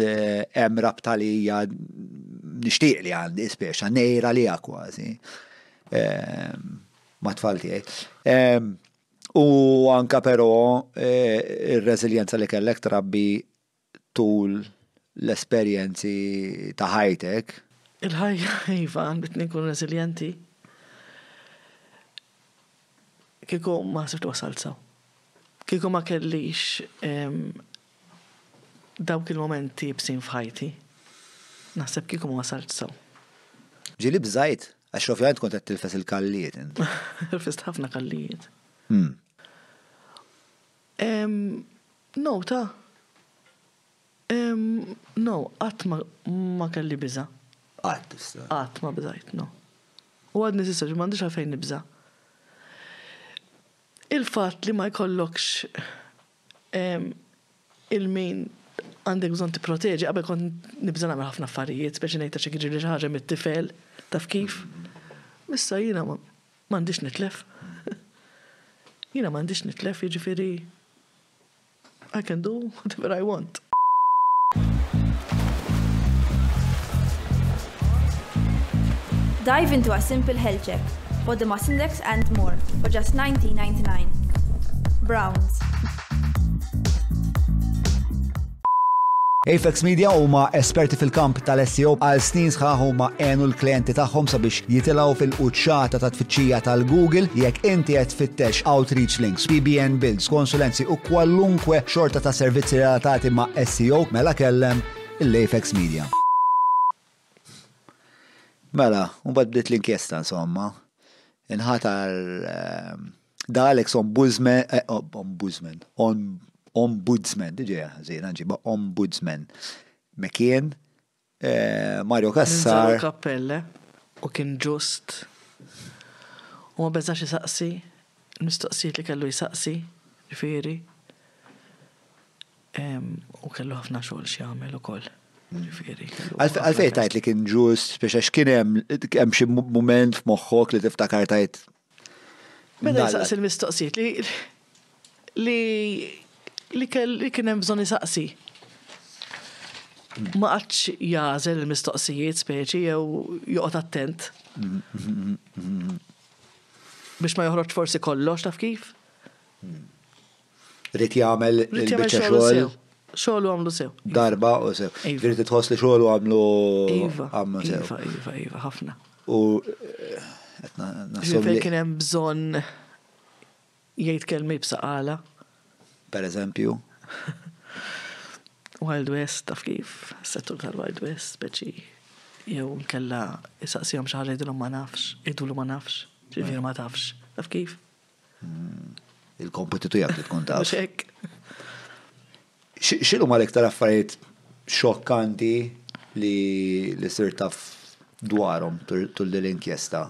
eh, hemm rabta li hija nixtieq li għandi speċa nejra li kważi eh, ma' tfal tiegħi. Eh, U anke però ir-reżiljenza li kellek trabbi tul l-esperjenzi ta' ħajtek. Il-ħajja, iva, għallmitni nkun reżiljenti. Kieku ma sibt wasalt s'hawn. Kieku ma kellix dawk il-mumenti ibsin f'ħajti, naħseb kieku ma wasaltx s'hawn. Ġieli bżajt Għax ovvjament kont qed tilfes il-kallijiet int. Tilfest ħafna kallijiet. Hmm. Nota. No, qatt ma kelli biża. Qatt issa. Qatt ma biżajt, no. U għadni sissa ġi m'għandix għalfejn nibża. Il-fatt li ma jkollokx il min għandek bżonn tipproteġi, qabel kont nibża' nagħmel ħafna affarijiet, speċi ngħid għax jekk iġibli xi ħaġa mit-tifel, taf kif? Issa jiena ma għandix nitlef. Jiena ma għandix nitlef, jiġifieri I can do whatever I want. Dive into a simple health check, body mass index and more for just 19.99. Browns. Apex Media huma esperti fil-kamp tal-SEO għal snin sħaħ huma għenu l-klienti tagħhom sabiex jitilgħu fil-quċċata ta' tfittxija tal-Google jekk inti qed tfittex outreach links PBN Builds, konsulenzi u kwalunkwe xorta ta' servizzi relatati ma' SEO, mela kellem il-Apex Media. Mela, u mbagħad bdiet l-inkjesta insomma. Inħatar Dahl eks ombudsman, ombudsman, ombudsman, diġeja, zina ġiba, ombudsman, McKeon, Eh, Mario Cassar. Ninżalu kappelle u kien ġust. U ma beżax isaqsi l-mistoqsijiet li kellu jsaqsi, ġifieri. U kellu ħafna xogħol x'jagħmel ukoll. Għalfej tajt li kien ġust, biex għax kien hemm xi mument f'moħħok li tiftakar tajt Beda jisaqsi l-mistoqsijiet li li li kien hemm bżonn isaqsi. Ma qatx jażel il-mistoqsijiet speċi jew joqgħod attent. Biex ma joħroġ forsi kollox taf kif? Rrit jagħmel il-biċċa xogħol. Xogħol u għamlu sew. Darba u sew. Iva. Rrit tħoss li xogħol u għamlu iva, għamlu sew. Iva, iva, iva, ħafna. U Ġifieri kien hemm bżonn jgħid kelmi b'saqala. Per eżempju. Wild West, taf kif, settur tal-Wild West, speċi, jew kella jisaqsijom xaħġa jidulom ma nafx, jidulom ma nafx, ġifir ma tafx, taf kif. Il-kompetu tiegħek li tkun taf. X'inhu ma l-iktar affarijiet xokkanti li li sir taf dwarhom tul din l-inkjesta?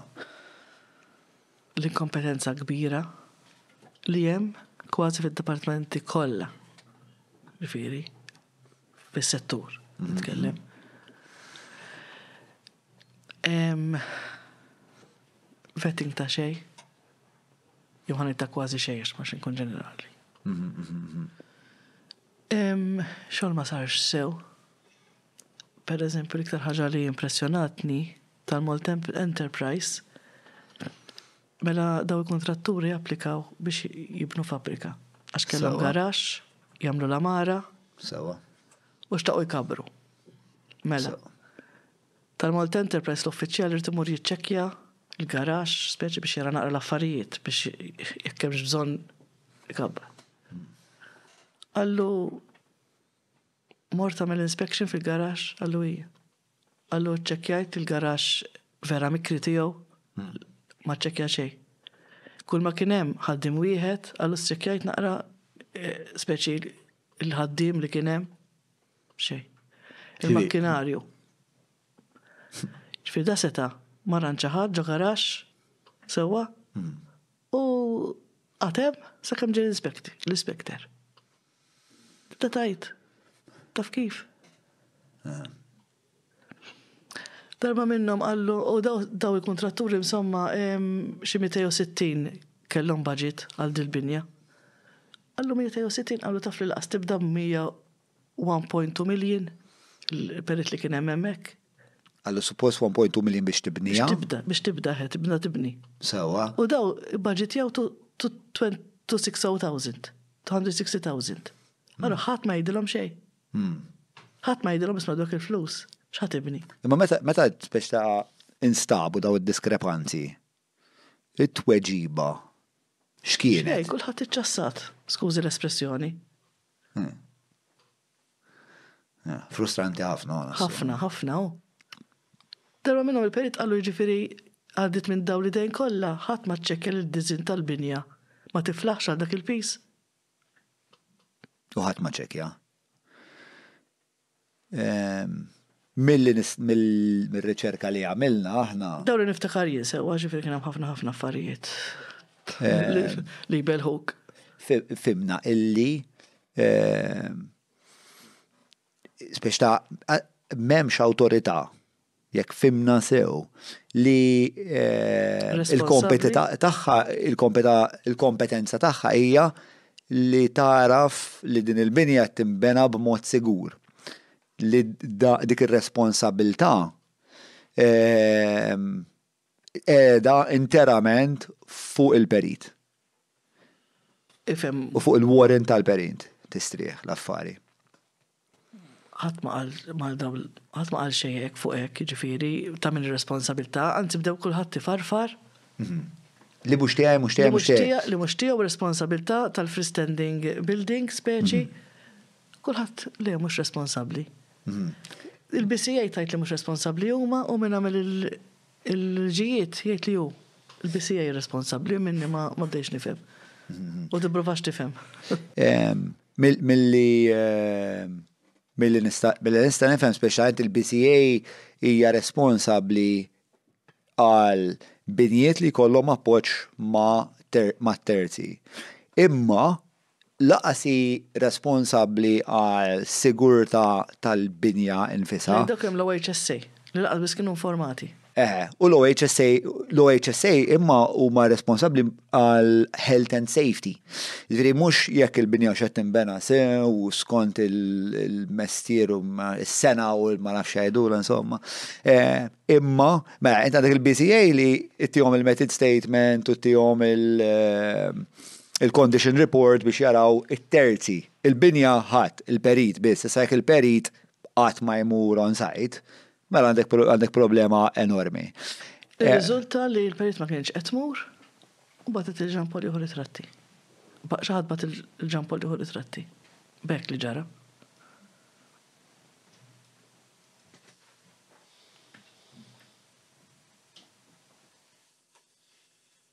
L-inkompetenza kbira li hemm kważi fid-dipartmenti kollha. Ġifieri, fis-settur, nitkellem. Hemm vetting ta' xejn. Jew ħanejt ta' kważi xejn għax ma xejn kun ġenerali. Hemm xogħol ma sarx sew. Per eżempju, l-iktar ħaġa li impressjonatni tal-Moltemp Enterprise mela daw il-kontratturi applikaw biex jibnu fabrika. Għax kellhom garax, jagħmlu l-amara. Sewa. U xtaqu jkabru. Mela. Tal-Malta Enterprise l-uffiċjal irid imur jiċċekkja l-garax, speċi biex jara naqra l-affarijiet biex jekk hemmx bżonn ikabbar. Qallu mort tagħmel inspection fil-garax, qallu hija. Qallu ċċekkjajt il-garaxx vera mikri tiegħu, ma ċċekkja xejn. Kulma kien hemm ħaddiem wieħed, qallu ċċekkjajt naqra speċi l-ħaddiem li kien hemm, xejn. Il-makkinarju. Ġifieri da seta' ma ranċa ħadd ġo garaxx sewwa u għatem sakemm ġej l-inspektor. Tibda tgħid, taf kif? Darba minnhom qallu, u daw il-kuntratturi insomma xi 260 kellhom budget għal dil-binja. Qallu 260 qallu taf li laqas tibda b'100 u 1.2 million il-peress li kien hemm hemmhekk. Għallu suppost 1.2 miljun biex tibniha. Biex tibda, biex tibda ħed, tibda tibni. Sewwa. U daw ibbaġitjaw 260,000, 260,000. Allura ħadd ma jgħidilhom xejn. Ħadd ma jgħidilhom isma' dawk il-flus, x'ħa tibni. Imma meta meta biex ta' instabu daw id-diskrepanzi, it-tweġiba x'kienet? Xejn, kulħadd iċċassat, skużi l-espressjoni. Eh, frustranti ħafna. Ħafna, ħafna. Darba minnhom il-perit qalu jiġifieri għaddit minn daw l-idejn kollha ħadd ma ċċekkja d diżin tal-binja ma tiflaħx għal dak il-pis. U ħadd ma ċekkja. Ehm, Mir-riċerka li għamilna aħna. Dawn li niftakar jien sewwa, ġifieri kien hemm ħafna ħafna affarijiet li jbelħuk. Fhimna illi biex ta' m'hemmx awtorità jekk fhimna sew li l-kompetenza tagħha hija li tagħraf li din il-binja qed tinbena b'mod sigur. li dik ir-responsabbiltà qiegħda interament fuq il-perit. Ifhem. U fuq il-warrant tal-perit tistrieħ l-affari. Ħadd ma qal mal dawl, ħadd ma qal xejn hekk fuq hekk, jiġifieri ta' min ir-responsabbiltà, anzi bdew kulħadd ifarfar. Mhm. Li mhux tiegħi, mhux tiegħi, mhux tiegħi. Li mhux tiegħu responsabbiltà tal-freestanding building speċi. Mhm. Kulħadd le mhux responsabbli. Il-BCA tajt li mhux responsabbli huma u minn għamel il-ġijiet jgħid li hu il-BCA responsabbli minni ma bdejx nifhem. U tipprovax tifhem. Milli Billi nista' nifhem speċjalment il-BCA hija responsabbli għal binjiet li jkollhom appoġġ ma' terzi. Imma Lanqas hi responsabbli għas-sigurtà tal-binja nnfisha. Lejn dak hemm l-OHSA, li lanqas biss kienu informati. Eħe, u l-OHSA, l-OHSA imma huma responsabbli għall-health and safety. Jiġifieri mhux jekk il-binja hux qed tinbena sew u skont il-mestier u s-sena u ma nafx x'jgħidulha insomma. Imma, mela, int għandek il-BCA li ttihom il-method statement u ttihom il- il-condition report biex jaraw it-terzi. Il-binja ħadd il-perit biss, issa jekk il-perit qatt ma jmur on site, mela għandek problema enormi. Irriżulta li l-perit ma kienx qed tmur u bagħtet lil Jean Paul jieħu ritratti. Xi ħadd bagħat lil Jean Paul jieħu ritratti. B'hekk li ġara.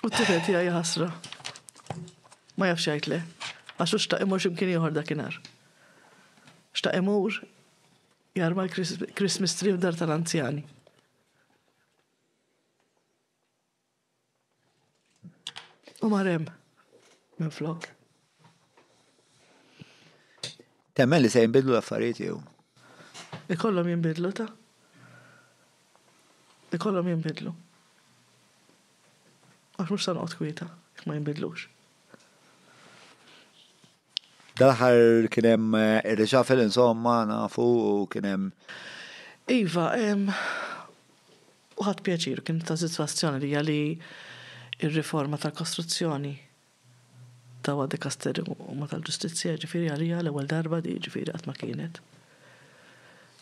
U t-tifel tija jħasra. Ma jafx jgħid le. Għaxu xtaq imur ximkien ieħor dakinhar. Xtaq imur jarma l-Christmas tree f'dar tal-anzjani. U marem, minn flok. Temmen li se jimbidlu l-affarijiet jew? Ikollhom jimbidlu ta' ikollhom jinbidlu. Għax mhux sa noqgħod kwieta ma jinbidlux. Dal-aħħar kien hemm ir-reshuffle insomma nafu u kien hemm. Iva, u ħadt pjaċir u kien ta' sitwazzjon għalija li r-riforma tal-kostruzzjoni tawha dikasteru u ma tal-ġustizzja, jiġifieri għalija l-ewwel darba di jiġifieri qatt ma kienet.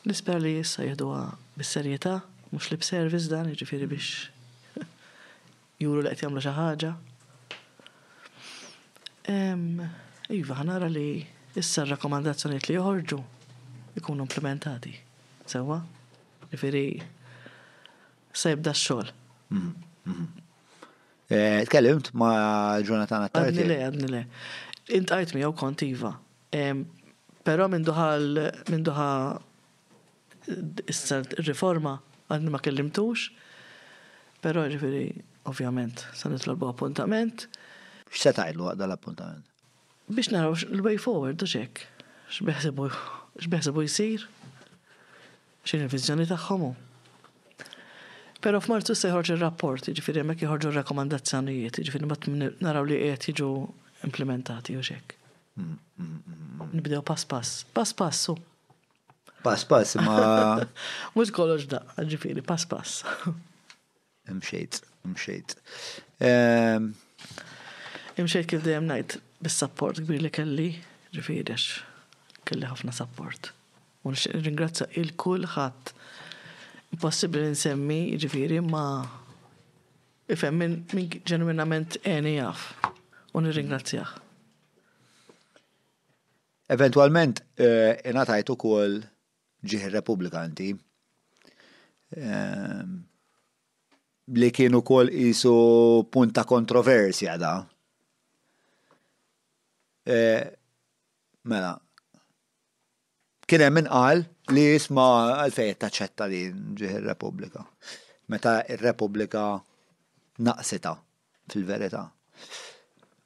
Nispera li issa jieħduha bis-serjetà, mhux lip service dan jiġifieri biex Juru li qed jagħmlu xi ħaġa. Iva, ħa nara li issa r-rakkomandazzjonijiet li joħorġu jkunu implementati. Sewwa? Jifieri se jibda x-xogħol. Mhm, mhm. Eh, tkellimt ma' Jonathan Attardi. Għadni le, għadni le. Int għajt miegħu kont iva. Però minn duħal minn duħa Issa r-riforma għadni ma kellimtux, però jiġifieri ovvjament se nitolbu appuntament. X'se tgħidlu waqt dan l-appuntament? Biex naraw l-way forward hux hekk? X'beħsibu jsir? X'inhi l-viżjoni tagħhom hu? Però f'Marzu se joħroġ ir-rapport, jiġifieri hemmhekk joħorġu r-rakkomandazzjonijiet, jiġifieri mbagħad naraw li qiegħed jiġu implimentati hux hekk? Nibdew pass pass. Pass pass hu. Pass pass ma. Mhux kollox da, ġifieri, pass pass. Imxejt, imxejt. Ehm, imxejt kif dejjem ngħid bis-sapport kbir li kelli, ġifieri kelli ħafna sapport. U ringrazza il kulħadd. Impossibbli li nsemmi, ġifieri, ma ifhem minn min ġenwinament għeni jaf. U nirringrazzjah. Eventwalment ingħatajt ukoll ġieħ ir-Repubblikanti ehm, li kien ukoll qisu punt ta' kontroversja da. E, mela, kien hemm inqal li jisma' għalfejn taċċetta li ġieħ ir-Repubblika. Meta ir-Repubblika naqsita fil-verità,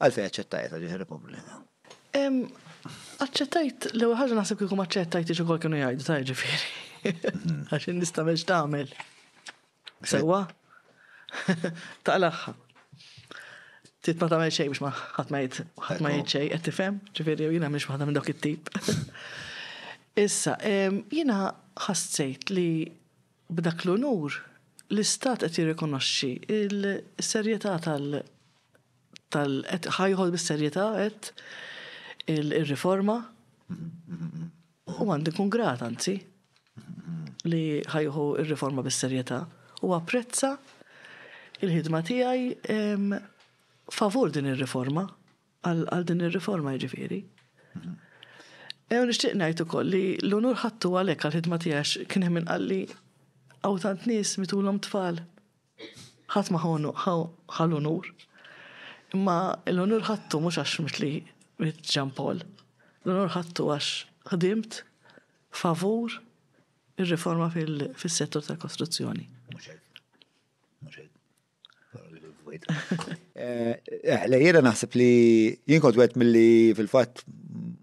għalfejn aċċettajtha din ir-Repubblika? Aċċettajt, l-ewwel ħaġa naħseb kieku ma aċċettajtix ukoll kienu jgħidu ta' jiġifieri. Għax in-nies tagħmel x'tagħmel. Sewwa? Taqlaħħa. Tit ma tagħmel xejn biex ma ħadd ma jgħid ħadd ma jgħid xejn, qed tifhem? Ġifieri jiena mhix waħda minn dawk it-tip. Issa, jiena ħassejt li B'dak l-unur, l-Istat qed jirrikonoxxi l-serjetà tal-, tal-, qed ħa jieħu bis-serjetà għedt ir-riforma u għandi nkun grat anzi li ħa jieħu r-riforma bis-serjetà u apprezza l-ħidma tiegħi favur din ir-riforma. Għal din ir-riforma jiġifieri. Ew nixtieq ngħid ukoll li l-unur ħattu għalhekk għall-ħidma tiegħek kien hemm inqalli hawn tant nies mitulhom tfal. Ħadd ma ħa l-unur. Imma l-unur ħattu mhux għax mitli mit Ġan Paul. L-unur ħattu għax ħdimt favur ir-riforma fis-settur tal-kostruzzjoni. Mhux hekk. Mhux hekk. Eh, eh, le, jena naħseb li jien kont għet mill-li fil-fat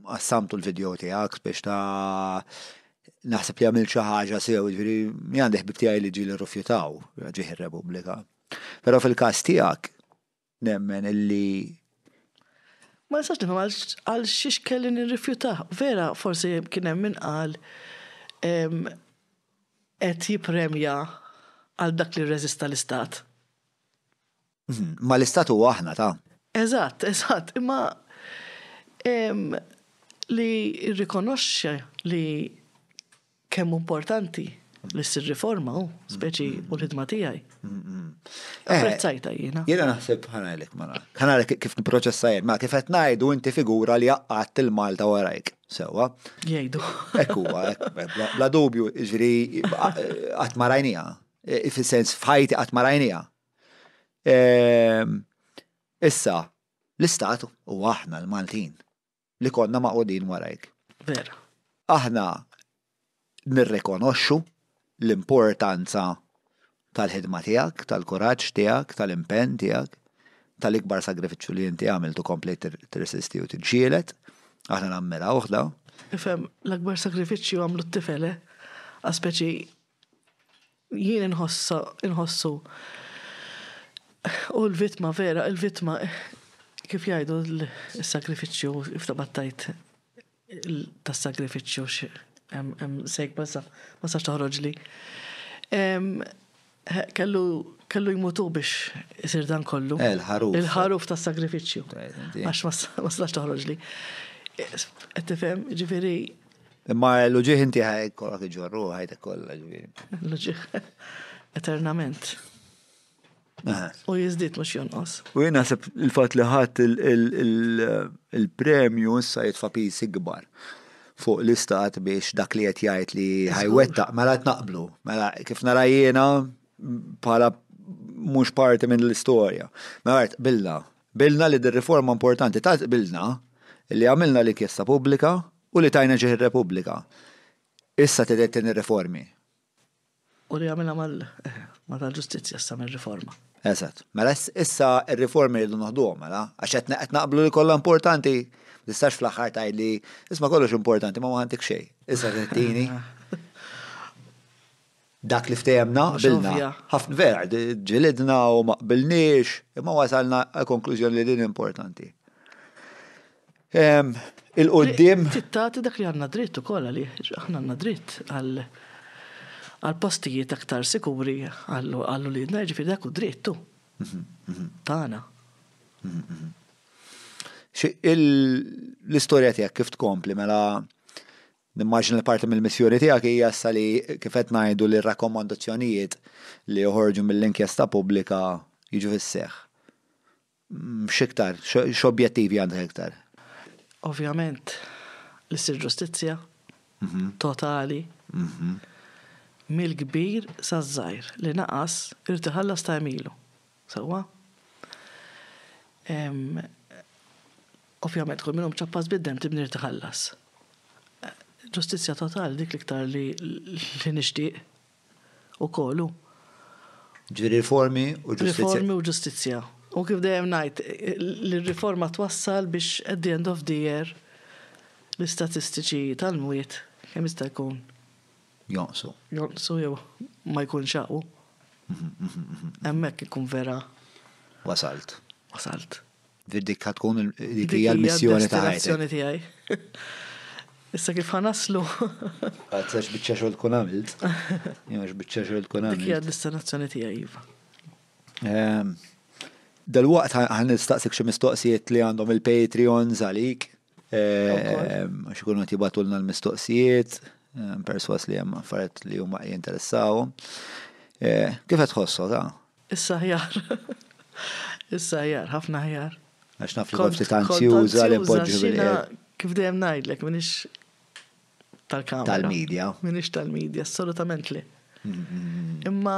għassamtu l-video tijak biex ta' naħseb li għamil ċaħġa sew, ġviri, mi għandih bibtijaj li ġili rufjutaw, ġiħi Republika. Pero fil-kas tijak, nemmen illi Ma nistax nifhem għal xiex kelli nirrifjutah. Vera, forsi kien hemm min qal qed jippremja għal dak li rreżista l-Istat. Ma l-Istat huwa aħna, ta? Eżatt, eżatt, imma li jirrikonoxxi li kemm hu importanti li ssir riforma hu, speċi u l-ħidma tiegħi. Apprezzajta jiena. Jiena naħseb ħanajlek mara. Ħanajlek kif nipproċessajt, ma kif qed ngħidu inti figura li jaqqat il-Malta warajk. Sewa. Jgħidu. Ekk huwa, bla dubju, ġri qatt ma rajnija. E, fis-sens f'ħajti qatt ma rajnija. E, issa, l-istat u aħna l-Maltin li konna maqodin warajk. Vera. Aħna nirrikonoxxu l-importanza tal-ħidma tiegħek, tal-kuraġġ tiegħek, tal-impenn tiegħek, tal-ikbar sagrifiċċju li inti għamilt u komplejt tirresisti u tiġġieled. Aħna nammirawh da. Ifhem, l-akbar sagrifiċċju għamlu t-tifel, eh? Aspeċi jien inħossu. U l-vitma vera, il-vitma kif jgħidu l-sagrifiċċju iftabattajt tas-sagrifiċċju hemm sejk ma sax toħroġli. Kellu kellu jmutu biex isir dan kollu. Eh, il-ħaruf. Il-ħaruf ta' sagrifiċċju. Għax ma slax toħroġli. Qed tifhem, ġifieri. Imma l-uġieħ inti ħajk kollha iġorru ħajtek kollha ġifieri. L-uġieħ eternament. U jizdit mux jonqos. U jena sepp il-fat li ħat il-premju issa jitfa pis ikbar fuq l-istat biex dak li qed jgħid li ħajwettaq mela qed naqblu. Mela kif nara jiena bħala mhux parti minn l-istorja. Mela bilna, bilna li dir-riforma importanti ta' bilna li għamilna li kjesta pubblika u li tajna ġieħ ir-Repubblika. Issa tidettin ir-riformi. U li għamilha mal ma tal-ġustizzja issa mir-riforma. Eżatt. Mela issa r-riformi rridu noħduhom mela, għax qed qed naqblu li kollha importanti, tistax fl-aħħar tgħidli isma' kollox importanti ma ma ħantik xejn. Issa tgħidtini. Dak li ftehemna bilna. Ħafna vera, ġilidna u ma qbilniex, imma wasalna għal konklużjoni li din importanti. il-qudiem. Tittati dak li għandna dritt ukoll għalih, aħna għandna dritt għal postijiet aktar sikuri għal uliedna, jiġifieri dak hu drittu tagħna. L-istorja tiegħek kif tkompli mela nimmaġina li parti mill-missjoni tiegħek hija sa li kif qed ngħidu li rakkomandazzjonijiet li joħorġu mill-inkjesta pubblika jiġu fis-seħħ. X'iktar, x'objettivi għandha iktar? Ovvjament li ssir ġustizzja totali mill-kbir saż-żgħir. Li naqas irid iħallas ta' għemilu. Sewwa? Ovvjament kull min hu mċappas bid-demm tibni jrid iħallas. Ġustizzja totali dik l-iktar li nixtieq ukoll hu. Ġifieri riformi u ġustizzja. Riformi u ġustizzja. U kif dejjem ngħid li r-riforma twassal biex at the end of the year l-istatistiċi tal-mwiet kemm jista' jkun. Jonqsu. Jonqsu jew ma jkunx hawn. Hemmhekk ikun vera. Wasalt. Wasalt. Dik tkun dik hija l-missjoni ta' ħajti. tiegħi. Issa kif ħanaslu. Għazzax bieċa xogħol tkun għamilt. Jax bieċa xogħol tkun għamilt. Dik hija destinazzjoni tiegħi iva. Ehm, Dal-waqt ħan nistaqsik xi mistoqsijiet li għandhom il-Patreons għalik. Għax ikunu qed jibatulna l-mistoqsijiet, perswas li hemm affarijiet li huma jinteressawhom. Kif qed tħossu ta'? Issa ħjar. Issa ħjar, ħafna ħjar. Għax naf li kont anzjuża li poġġi Kif dejjem ngħidlek, minix tal-kamera. Tal-medja. Minix tal-medja, assolutament li. Imma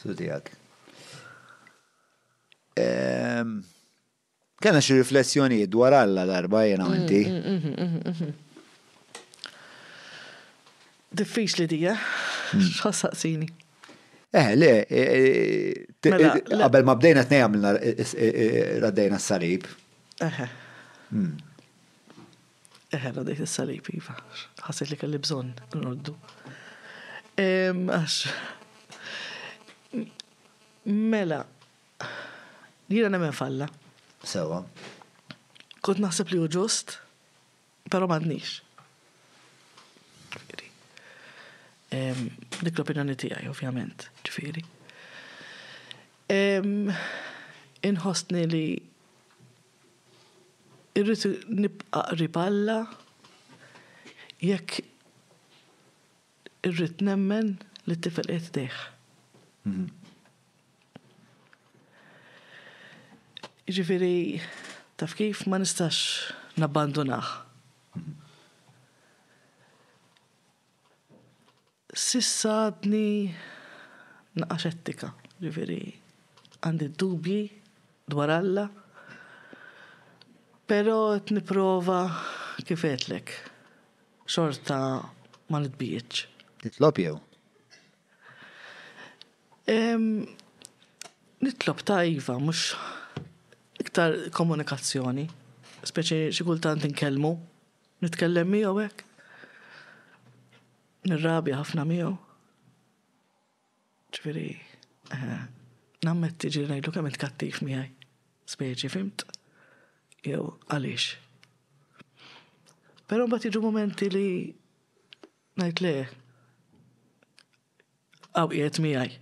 Su tiegħek. Ehm, Kena xi riflessjonijiet dwar Alla darba jena mm, inti. Mm, mm, Diffiċ li dija, xassaqsini. Eh, le, eh, eh, eh, mela, qabel ma bdejna t-nej għamilna raddejna s-salib. Eħe, radejt is-salib, iva. Ħassejt li kelli bżonn nroddu. Għax. Mela, jiena nemmen falla. Sewa. Kont naħseb li hu ġust, però m'għadnix. Dik l-opinjoni tiegħi, ovvjament, ġifieri. Inħossni li Irrid nibqa' qrib Alla jekk irrid nemmen li t-tifel qiegħed jdejh. Jiġifieri, taf kif, ma nistax nabbandunah. S'issa għadni naqa' xettika, jiġifieri għandi d-dubji dwar Alla, però qed nipprova kif għedtlek, xorta ma nitbiegħedx. Titlob jew? Nitlob ta' iva, mhux iktar komunikazzjoni, speċi xi kultant inkellmu, nitkellem miegħu hekk. Nirrabja ħafna miegħu. Ġifieri, nammetti ġieli ngħidlu kemm int kattiv miegħi. Speċi, fhimt? Jew għaliex. Però mbagħad jiġu mumenti li ngħid le. Hawn qiegħed miegħi.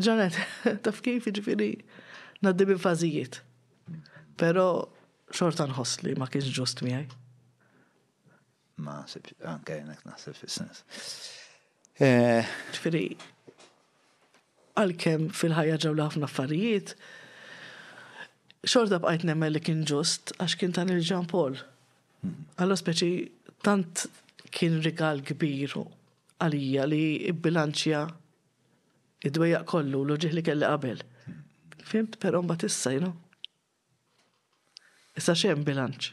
Ġanet, taf kif jiġifieri ngħaddi minn fażijiet. Però xorta nħoss li ma kienx ġust miegħi. Ma sibx, anke jenek naħseb fis-sens. Eh, Ġifieri, għalkemm fil-ħajja ġew ħafna affarijiet, xorta bqajt nemmen li kien ġust għax kien tan il-Ġan Paul. Mhm. Għallu speċi tant kien rigal kbir għalija li bilanċja id-dwejja kollu l ġiħ li kelli qabel. Mhm. Fimt, pero mbagħad issa, jino. Issa xem bilanċ.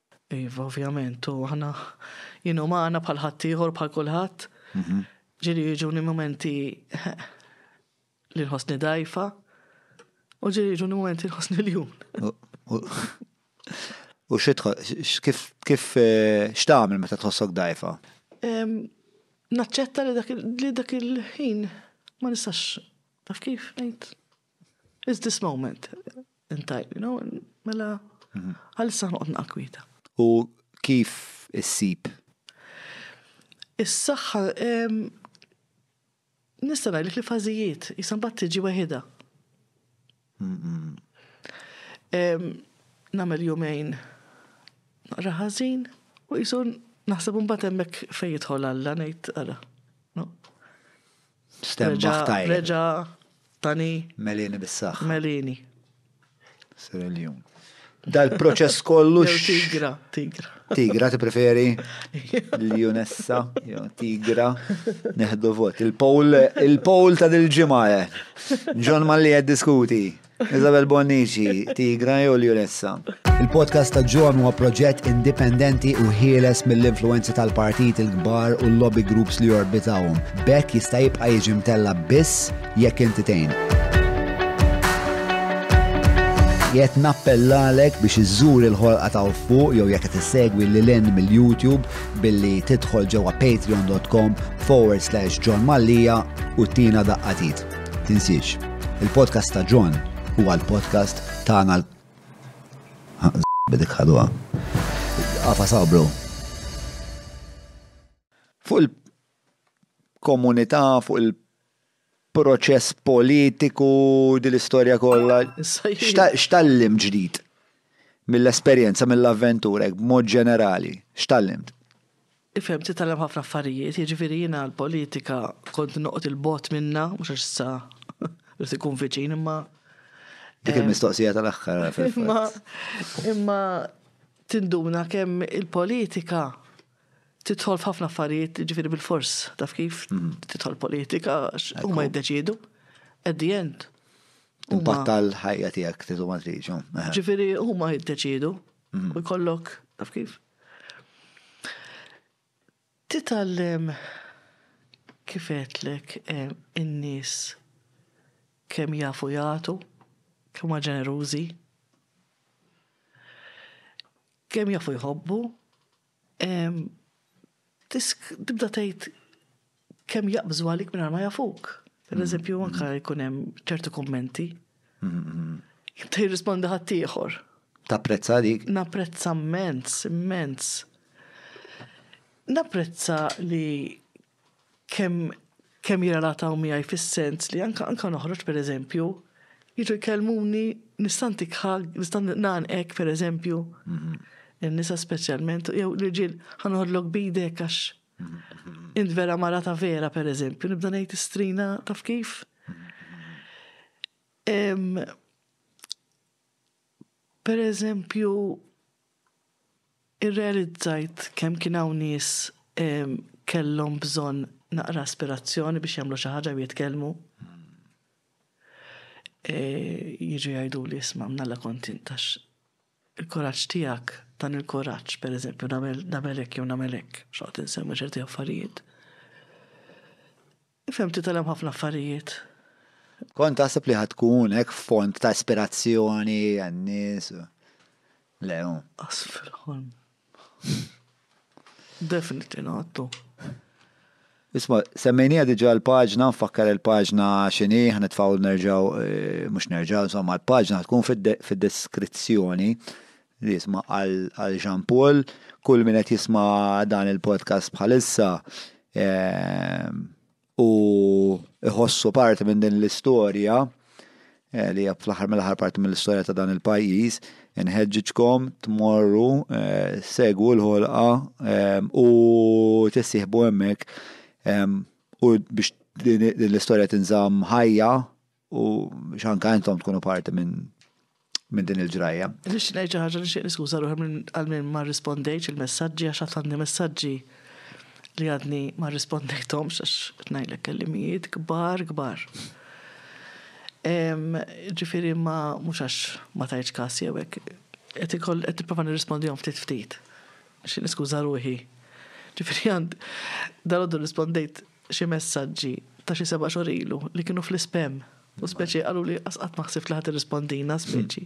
Iva, ovvjament, u aħna jien umana bħal ħaddieħor bħal kulħadd. Mhm. Ġiri jiġuni momenti li nħossni dajfa u ġiri jiġuni momenti li nħossni l-jum. U kif kif eh, x'tagħmel meta tħossok dajfa? Naċċetta li dak il-ħin ma nistax taf kif ngħid Is this moment in time, you know, mela mhm. għalissa noqgħod naqkwita. U kif issib? Is-saħħa nista' ngħidlek li fażijiet jisambat tiġi weħida. Namel jumejn naqra ħażin u jisun naħseb mbagħad hemmhekk fejn jidħol Alla ngħid ara. Stembaħ tajjeb. Reġa tani. Melini bis-saħħa. Melini. Sir il-jum. Dal-proċess kollu. Tigra, tigra. Tigra ti preferi l-Junessa, tigra, neħdu vot. Il-poll ta' dil-ġimgħa, eh. John Malli diskuti. Isabel Bonnici, Tigra jew Ljulessa? Il-podcast ta' John huwa proġett indipendenti u ħieles mill-influenzi tal-partit il-kbar u l-lobby groups li jorbitawhom. Bekk jista' jibqa' jiġi mtella biss jekk inti tgħin. Jett nappellalek biex iżżur il-ħolqa ta' fuq jew jekk qed issegwi lil hinn mill-YouTube billi tidħol ġewwa patreon.com forward slash John Mallia u tina daqqatit. Tinsiex, il-podcast ta' John huwa l-podcast tagħna l bidik ħadwa. Għafa sabru. Fuq il-komunità, fuq il proċess politiku dil-istorja kollha. X'tallim ġdid mill-esperjenza, mill-avventura, b'mod ġenerali, x'tallimt? Ifhem, titgħallem ħafna affarijiet, jiġifieri jiena l-politika kont noqgħod il-bogħod minnha, mhux għax issa rrid ikun viċin imma. Dik il-mistoqsija tal-aħħar Imma imma tinduna kemm il-politika titħol f'ħafna affarijiet, ġifieri bil-fors taf kif mhm. titħol politika huma jiddeċiedu. At the end. Impatt tal-ħajja tiegħek tidu ma triġu. Ġifieri huma jiddeċiedu mhm. u jkollok taf kif Titgħallem kif għedtlek in-nies kemm jafu jagħtu, kemm huma ġenerużi, kemm jafu jħobbu, tibda tgħid kemm jaqbżu għalik mingħajr ma jafuk. Per eżempju, anka jkun hemm ċertu kummenti. Inti jirrispondi ħadd ieħor. Tapprezza dik? Napprezza immens, immens. Napprezza li kemm kemm jirrelataw miegħi fis-sens li anka anka noħroġ pereżempju, jiġu jkellmuni nistanti kħag, nistanti nanqek pereżempju, mhm. in-nisa speċjalment, jew l-irġiel ħanoħodlok bidek għax Int vera mara ta' vera, per eżempju, nibda ngħid istrina taf kif? Per eżempju, irrealizzajt kemm kien hawn nies kellhom bżonn naqra aspirazzjoni biex jagħmlu xi ħaġa u jitkellmu. Jiġu jgħiduli isma' mnalla kont int għax Il-kuraġġ tiegħek, dan il-kuraġġ, per eżempju, nagħmel, nagħmel hekk jew nagħmel hekk, xtaqt insemmi ċerti affarijiet. Ifhem titgħallem ħafna affarijiet. Kont taħseb li ħatkun hekk font ta' ispirazzjoni għan-nies? Le, hu. Asfilħon. Definitely not, tu. Isma, semmejnija diġa l-paġna, nfakkar il-paġna xini, ħanitfaw nerġaw, eh, mux nerġaw, insomma, l-paġna tkun fil-deskrizzjoni li jisma għal Jean Paul, kull minnet jisma dan il-podcast bħalissa, eh, u jħossu parti minn din l-istorja eh, li hija fl-aħħar mill-aħħar parti mill-istorja ta' dan il-pajjiż, inħeġġiġkom tmorru eh, segwu l-ħolqa eh, u tissieħbu hemmhekk u biex din l-istorja tinżamm ħajja u biex anka intom tkunu parti minn minn din il-ġrajja. Nix ngħid xi ħaġa nixtieq niskuża ruħi minn għal minn ma rrispondejtx il-messaġġi għax għad għandi messaġġi li għadni ma rrispondejthomx għax qed ngħidlek kellimijiet kbar kbar. Ġifieri ma mhux għax ma tajtx każ jew hekk. Qed ikoll qed nipprova nirrispondihom ftit ftit. Xi niskuża ruħi. Ġifieri għand dal-għodu rrispondejt xi messaġġi ta' xi seba' xhur ilu li kienu fl-ispam. U speċi qaluli qas qatt ma ħsibt li ħadd irrispondina speċi.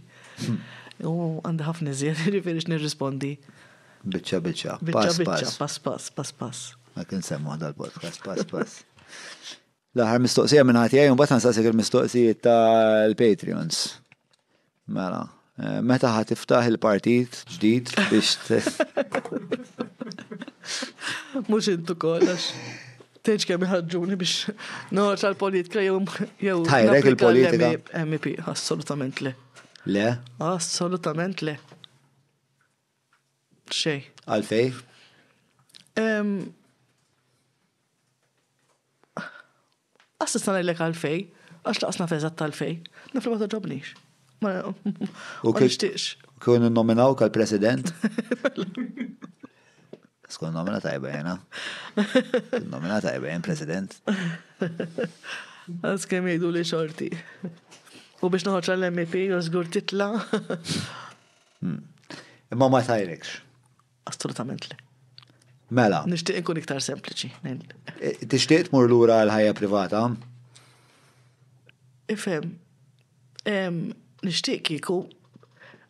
U għandi ħafna iżjed, jiġifieri x'nirrispondi. Biċċa biċċa, pass pass. Pass pass, pass pass. Ma kien semmu għadha l-podcast, pass pass. L-aħħar mistoqsija minn ħati għaj, un bat nsaqsik il-mistoqsijiet ta' l-Patreons. Mela, eh, meta ħa tiftaħ il-partit ġdid biex. Mux intu kollax. Teġ kemm iħarġuni biex noħroġ għal-politika jew jew. Tajrek il-politika. MP, assolutament le. Le? Assolutament le. Xej. Għalfej? Għas nista' ngħidlek għalfej, għax laqas naf eżatt għalfej. Naf li ma toġobnix. Ma nixtieqx. Kun nominaw kal president Skun nomina tajba jena. Nomina tajba jen president. Għaz kem jgħidu li xorti. U biex noħoċ l-MP, jozgur titla. Hmm. Imma ma tajrekx. Assolutament le. Mela. Nixtieq inkun iktar sempliċi. E, tixtieq tmur lura l-ħajja privata? Ifhem. Nixtieq kieku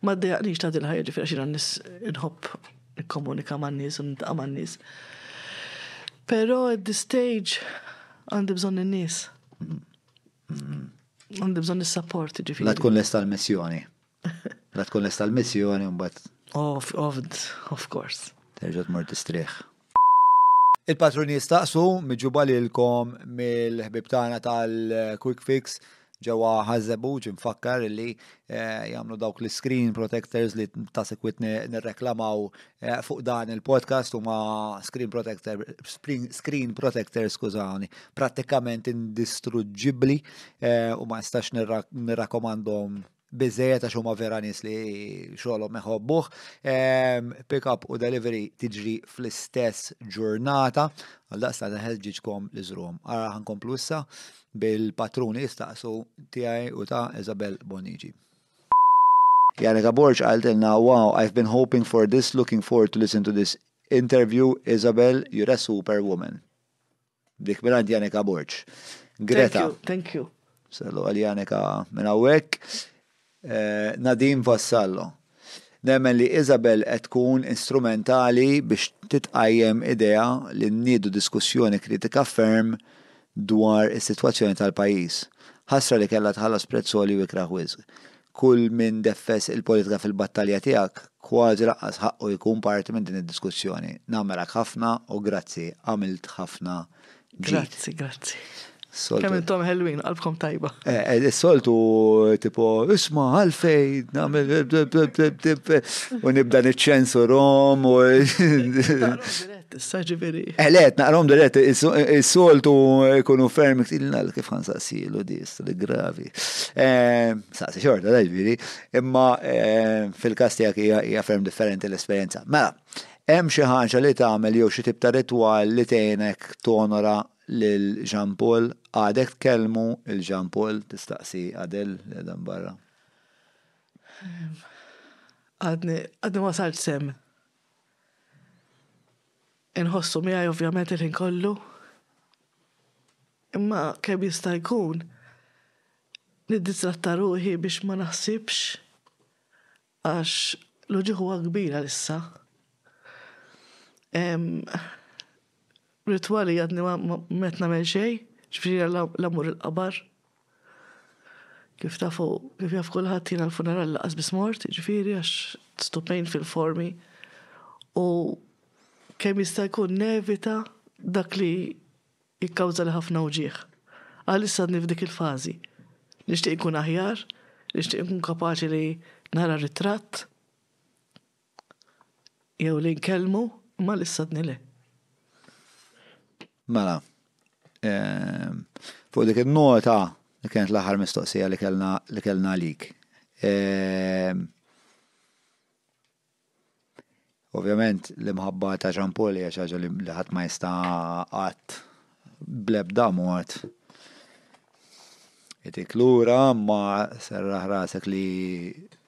ma dejaqnix ta' din ħajja ġifieri xina nis inħobb nikkomunika man nies u nintqa' man nies. Però at this stage għandi bżonn in-nies. Għandi bżonn is-support ġifieri. La tkun lesta l-missjoni. Meta tkun lesta l-missjoni mbagħad. Of, of, of course. Terġa' tmur tistrieħ. Il-patruni jistaqsu miġuba lilkom mill-ħbib tagħna tal-Quick Fix ġewwa ħażebu ġinfakkar li eh, jagħmlu dawk l-screen protectors li ta' sekwit nirreklamaw eh, fuq dan il-podcast huma screen protector screen protector skużawni prattikament indistruġġibbli eh, u ma nistax nirrakkomandhom biżejjed għax huma vera nies li xogħolhom iħobbuh. Ehm, pick up u delivery tiġri fl-istess ġurnata, għal daqsta neħelġiġkom li żrum. Ara ħankomplu issa bil-patruni jistaqsu tiegħi u ta' Isabel Bonici. Janika Borġ għaltilna, wow, I've been hoping for this, looking forward to listen to this interview, Isabel, you're a superwoman. Dik minn għand Janika Borġ. Greta. Thank you. Sallu għal Janika minn hawnhekk. Eh, Nadim Vassallo. Nemmen li Isabel qed tkun instrumentali biex titqajjem idea li nniedu diskussjoni kritika ferm dwar is-sitwazzjoni tal-pajjiż. Ħasra li kellha tħallas prezz li u ikraħ wisq. Kull min deffes il-politika fil-battalja tiegħek, kważi laqqas ħaqqu jkun parti minn din id-diskussjoni. Nagħmelak ħafna u grazzi, għamilt ħafna ġid. Grazzi, grazzi. Kemm intom ħelwin, qalbkom tajba. Is-soltu tipo, isma' għalfejn nagħmel u nibda niċċensurom u. Tista' ġifieri. Eh, le, naqrom dirett, is-soltu jkunu ferm iktilna kif ħansaqsilu dis, li gravi. Eh, saqsi xorta, da ġifieri, imma eh, fil-kas tiegħek hija ferm differenti l-esperjenza. Mela, hemm xi ħaġa li tagħmel jew xi tip ta' ritwal li tgħinek tonora lil Jean Paul għadek tkellmu il Jean Paul tistaqsi għadel dan barra. Ehm, għadni, għadni wasalt sem. Inħossu miegħi ovvjament il-ħin kollu. Imma kemm jista' jkun niddistratta ruħi biex ma naħsibx għax l-uġigħ huwa kbir għalissa. Ritwali għadni ma qed nagħmel xejn, ġifieri la mmur il-qabar. Kif tafu, kif jaf kulħadd jiena l-funeral lanqas biss mort, ġifieri għax too pain fil formi. U kemm jista' jkun nevita dak li jikkawżali ħafna wġigħ. Għalissa għadni f'dik il-fażi. Nixtieq inkun aħjar, nixtieq inkun kapaċi li nara ritratt. Jew li nkellmu ma' l-istadni le. Mela, ehm, fuq dik il-nota li kienet l-aħħar mistoqsija li kellna li kellna għalik. Ehm, ovvjament l-imħabba ta' Jean Paul hija xi ħaġa li ħadd ma jista' qatt bl-ebda mod itik lura ma serraħ rasek li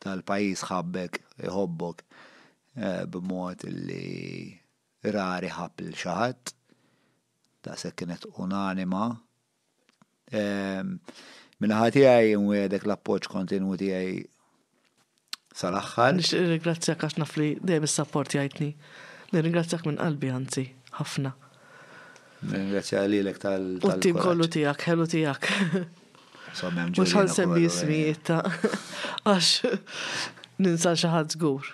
tal-pajjiż ħabbek iħobbok eh, b'mod li rari ħabb il xaħat ta' se kienet unanima Minnaħa tiegħi nwiegħdek l-appoġġ kontinwu tiegħi sal-aħħar. Nixtieq nirringrazzjak għax naf li dejjem issapportjajtni. Nirringrazzjak minn qalbi anzi, ħafna. Nirringrazzja lilek tal. U t-tim kollu tiegħek, ħelu tiegħek. Mhux ħansemmi ismijiet ta' għax ninsa xi ħadd żgur.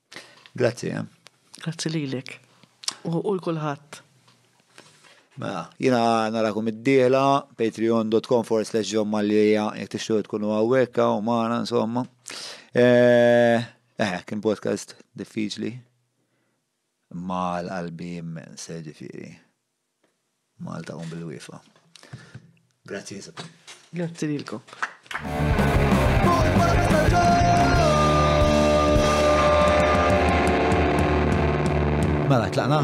Grazzi. Eh. Grazzi lilek. U l-kulħadd. Mela, jina narakum id-dieħla, patreon.com forward slash John Mallia, jek tixtu tkunu għawekka u maħna, insomma. Eh, eh, kien podcast diffiċli. Ma l-qalbi immens, eh, ġifiri. Malta għom bil-wifa. Grazzi jisab. Grazzi lilkom. Mela, tlaqna?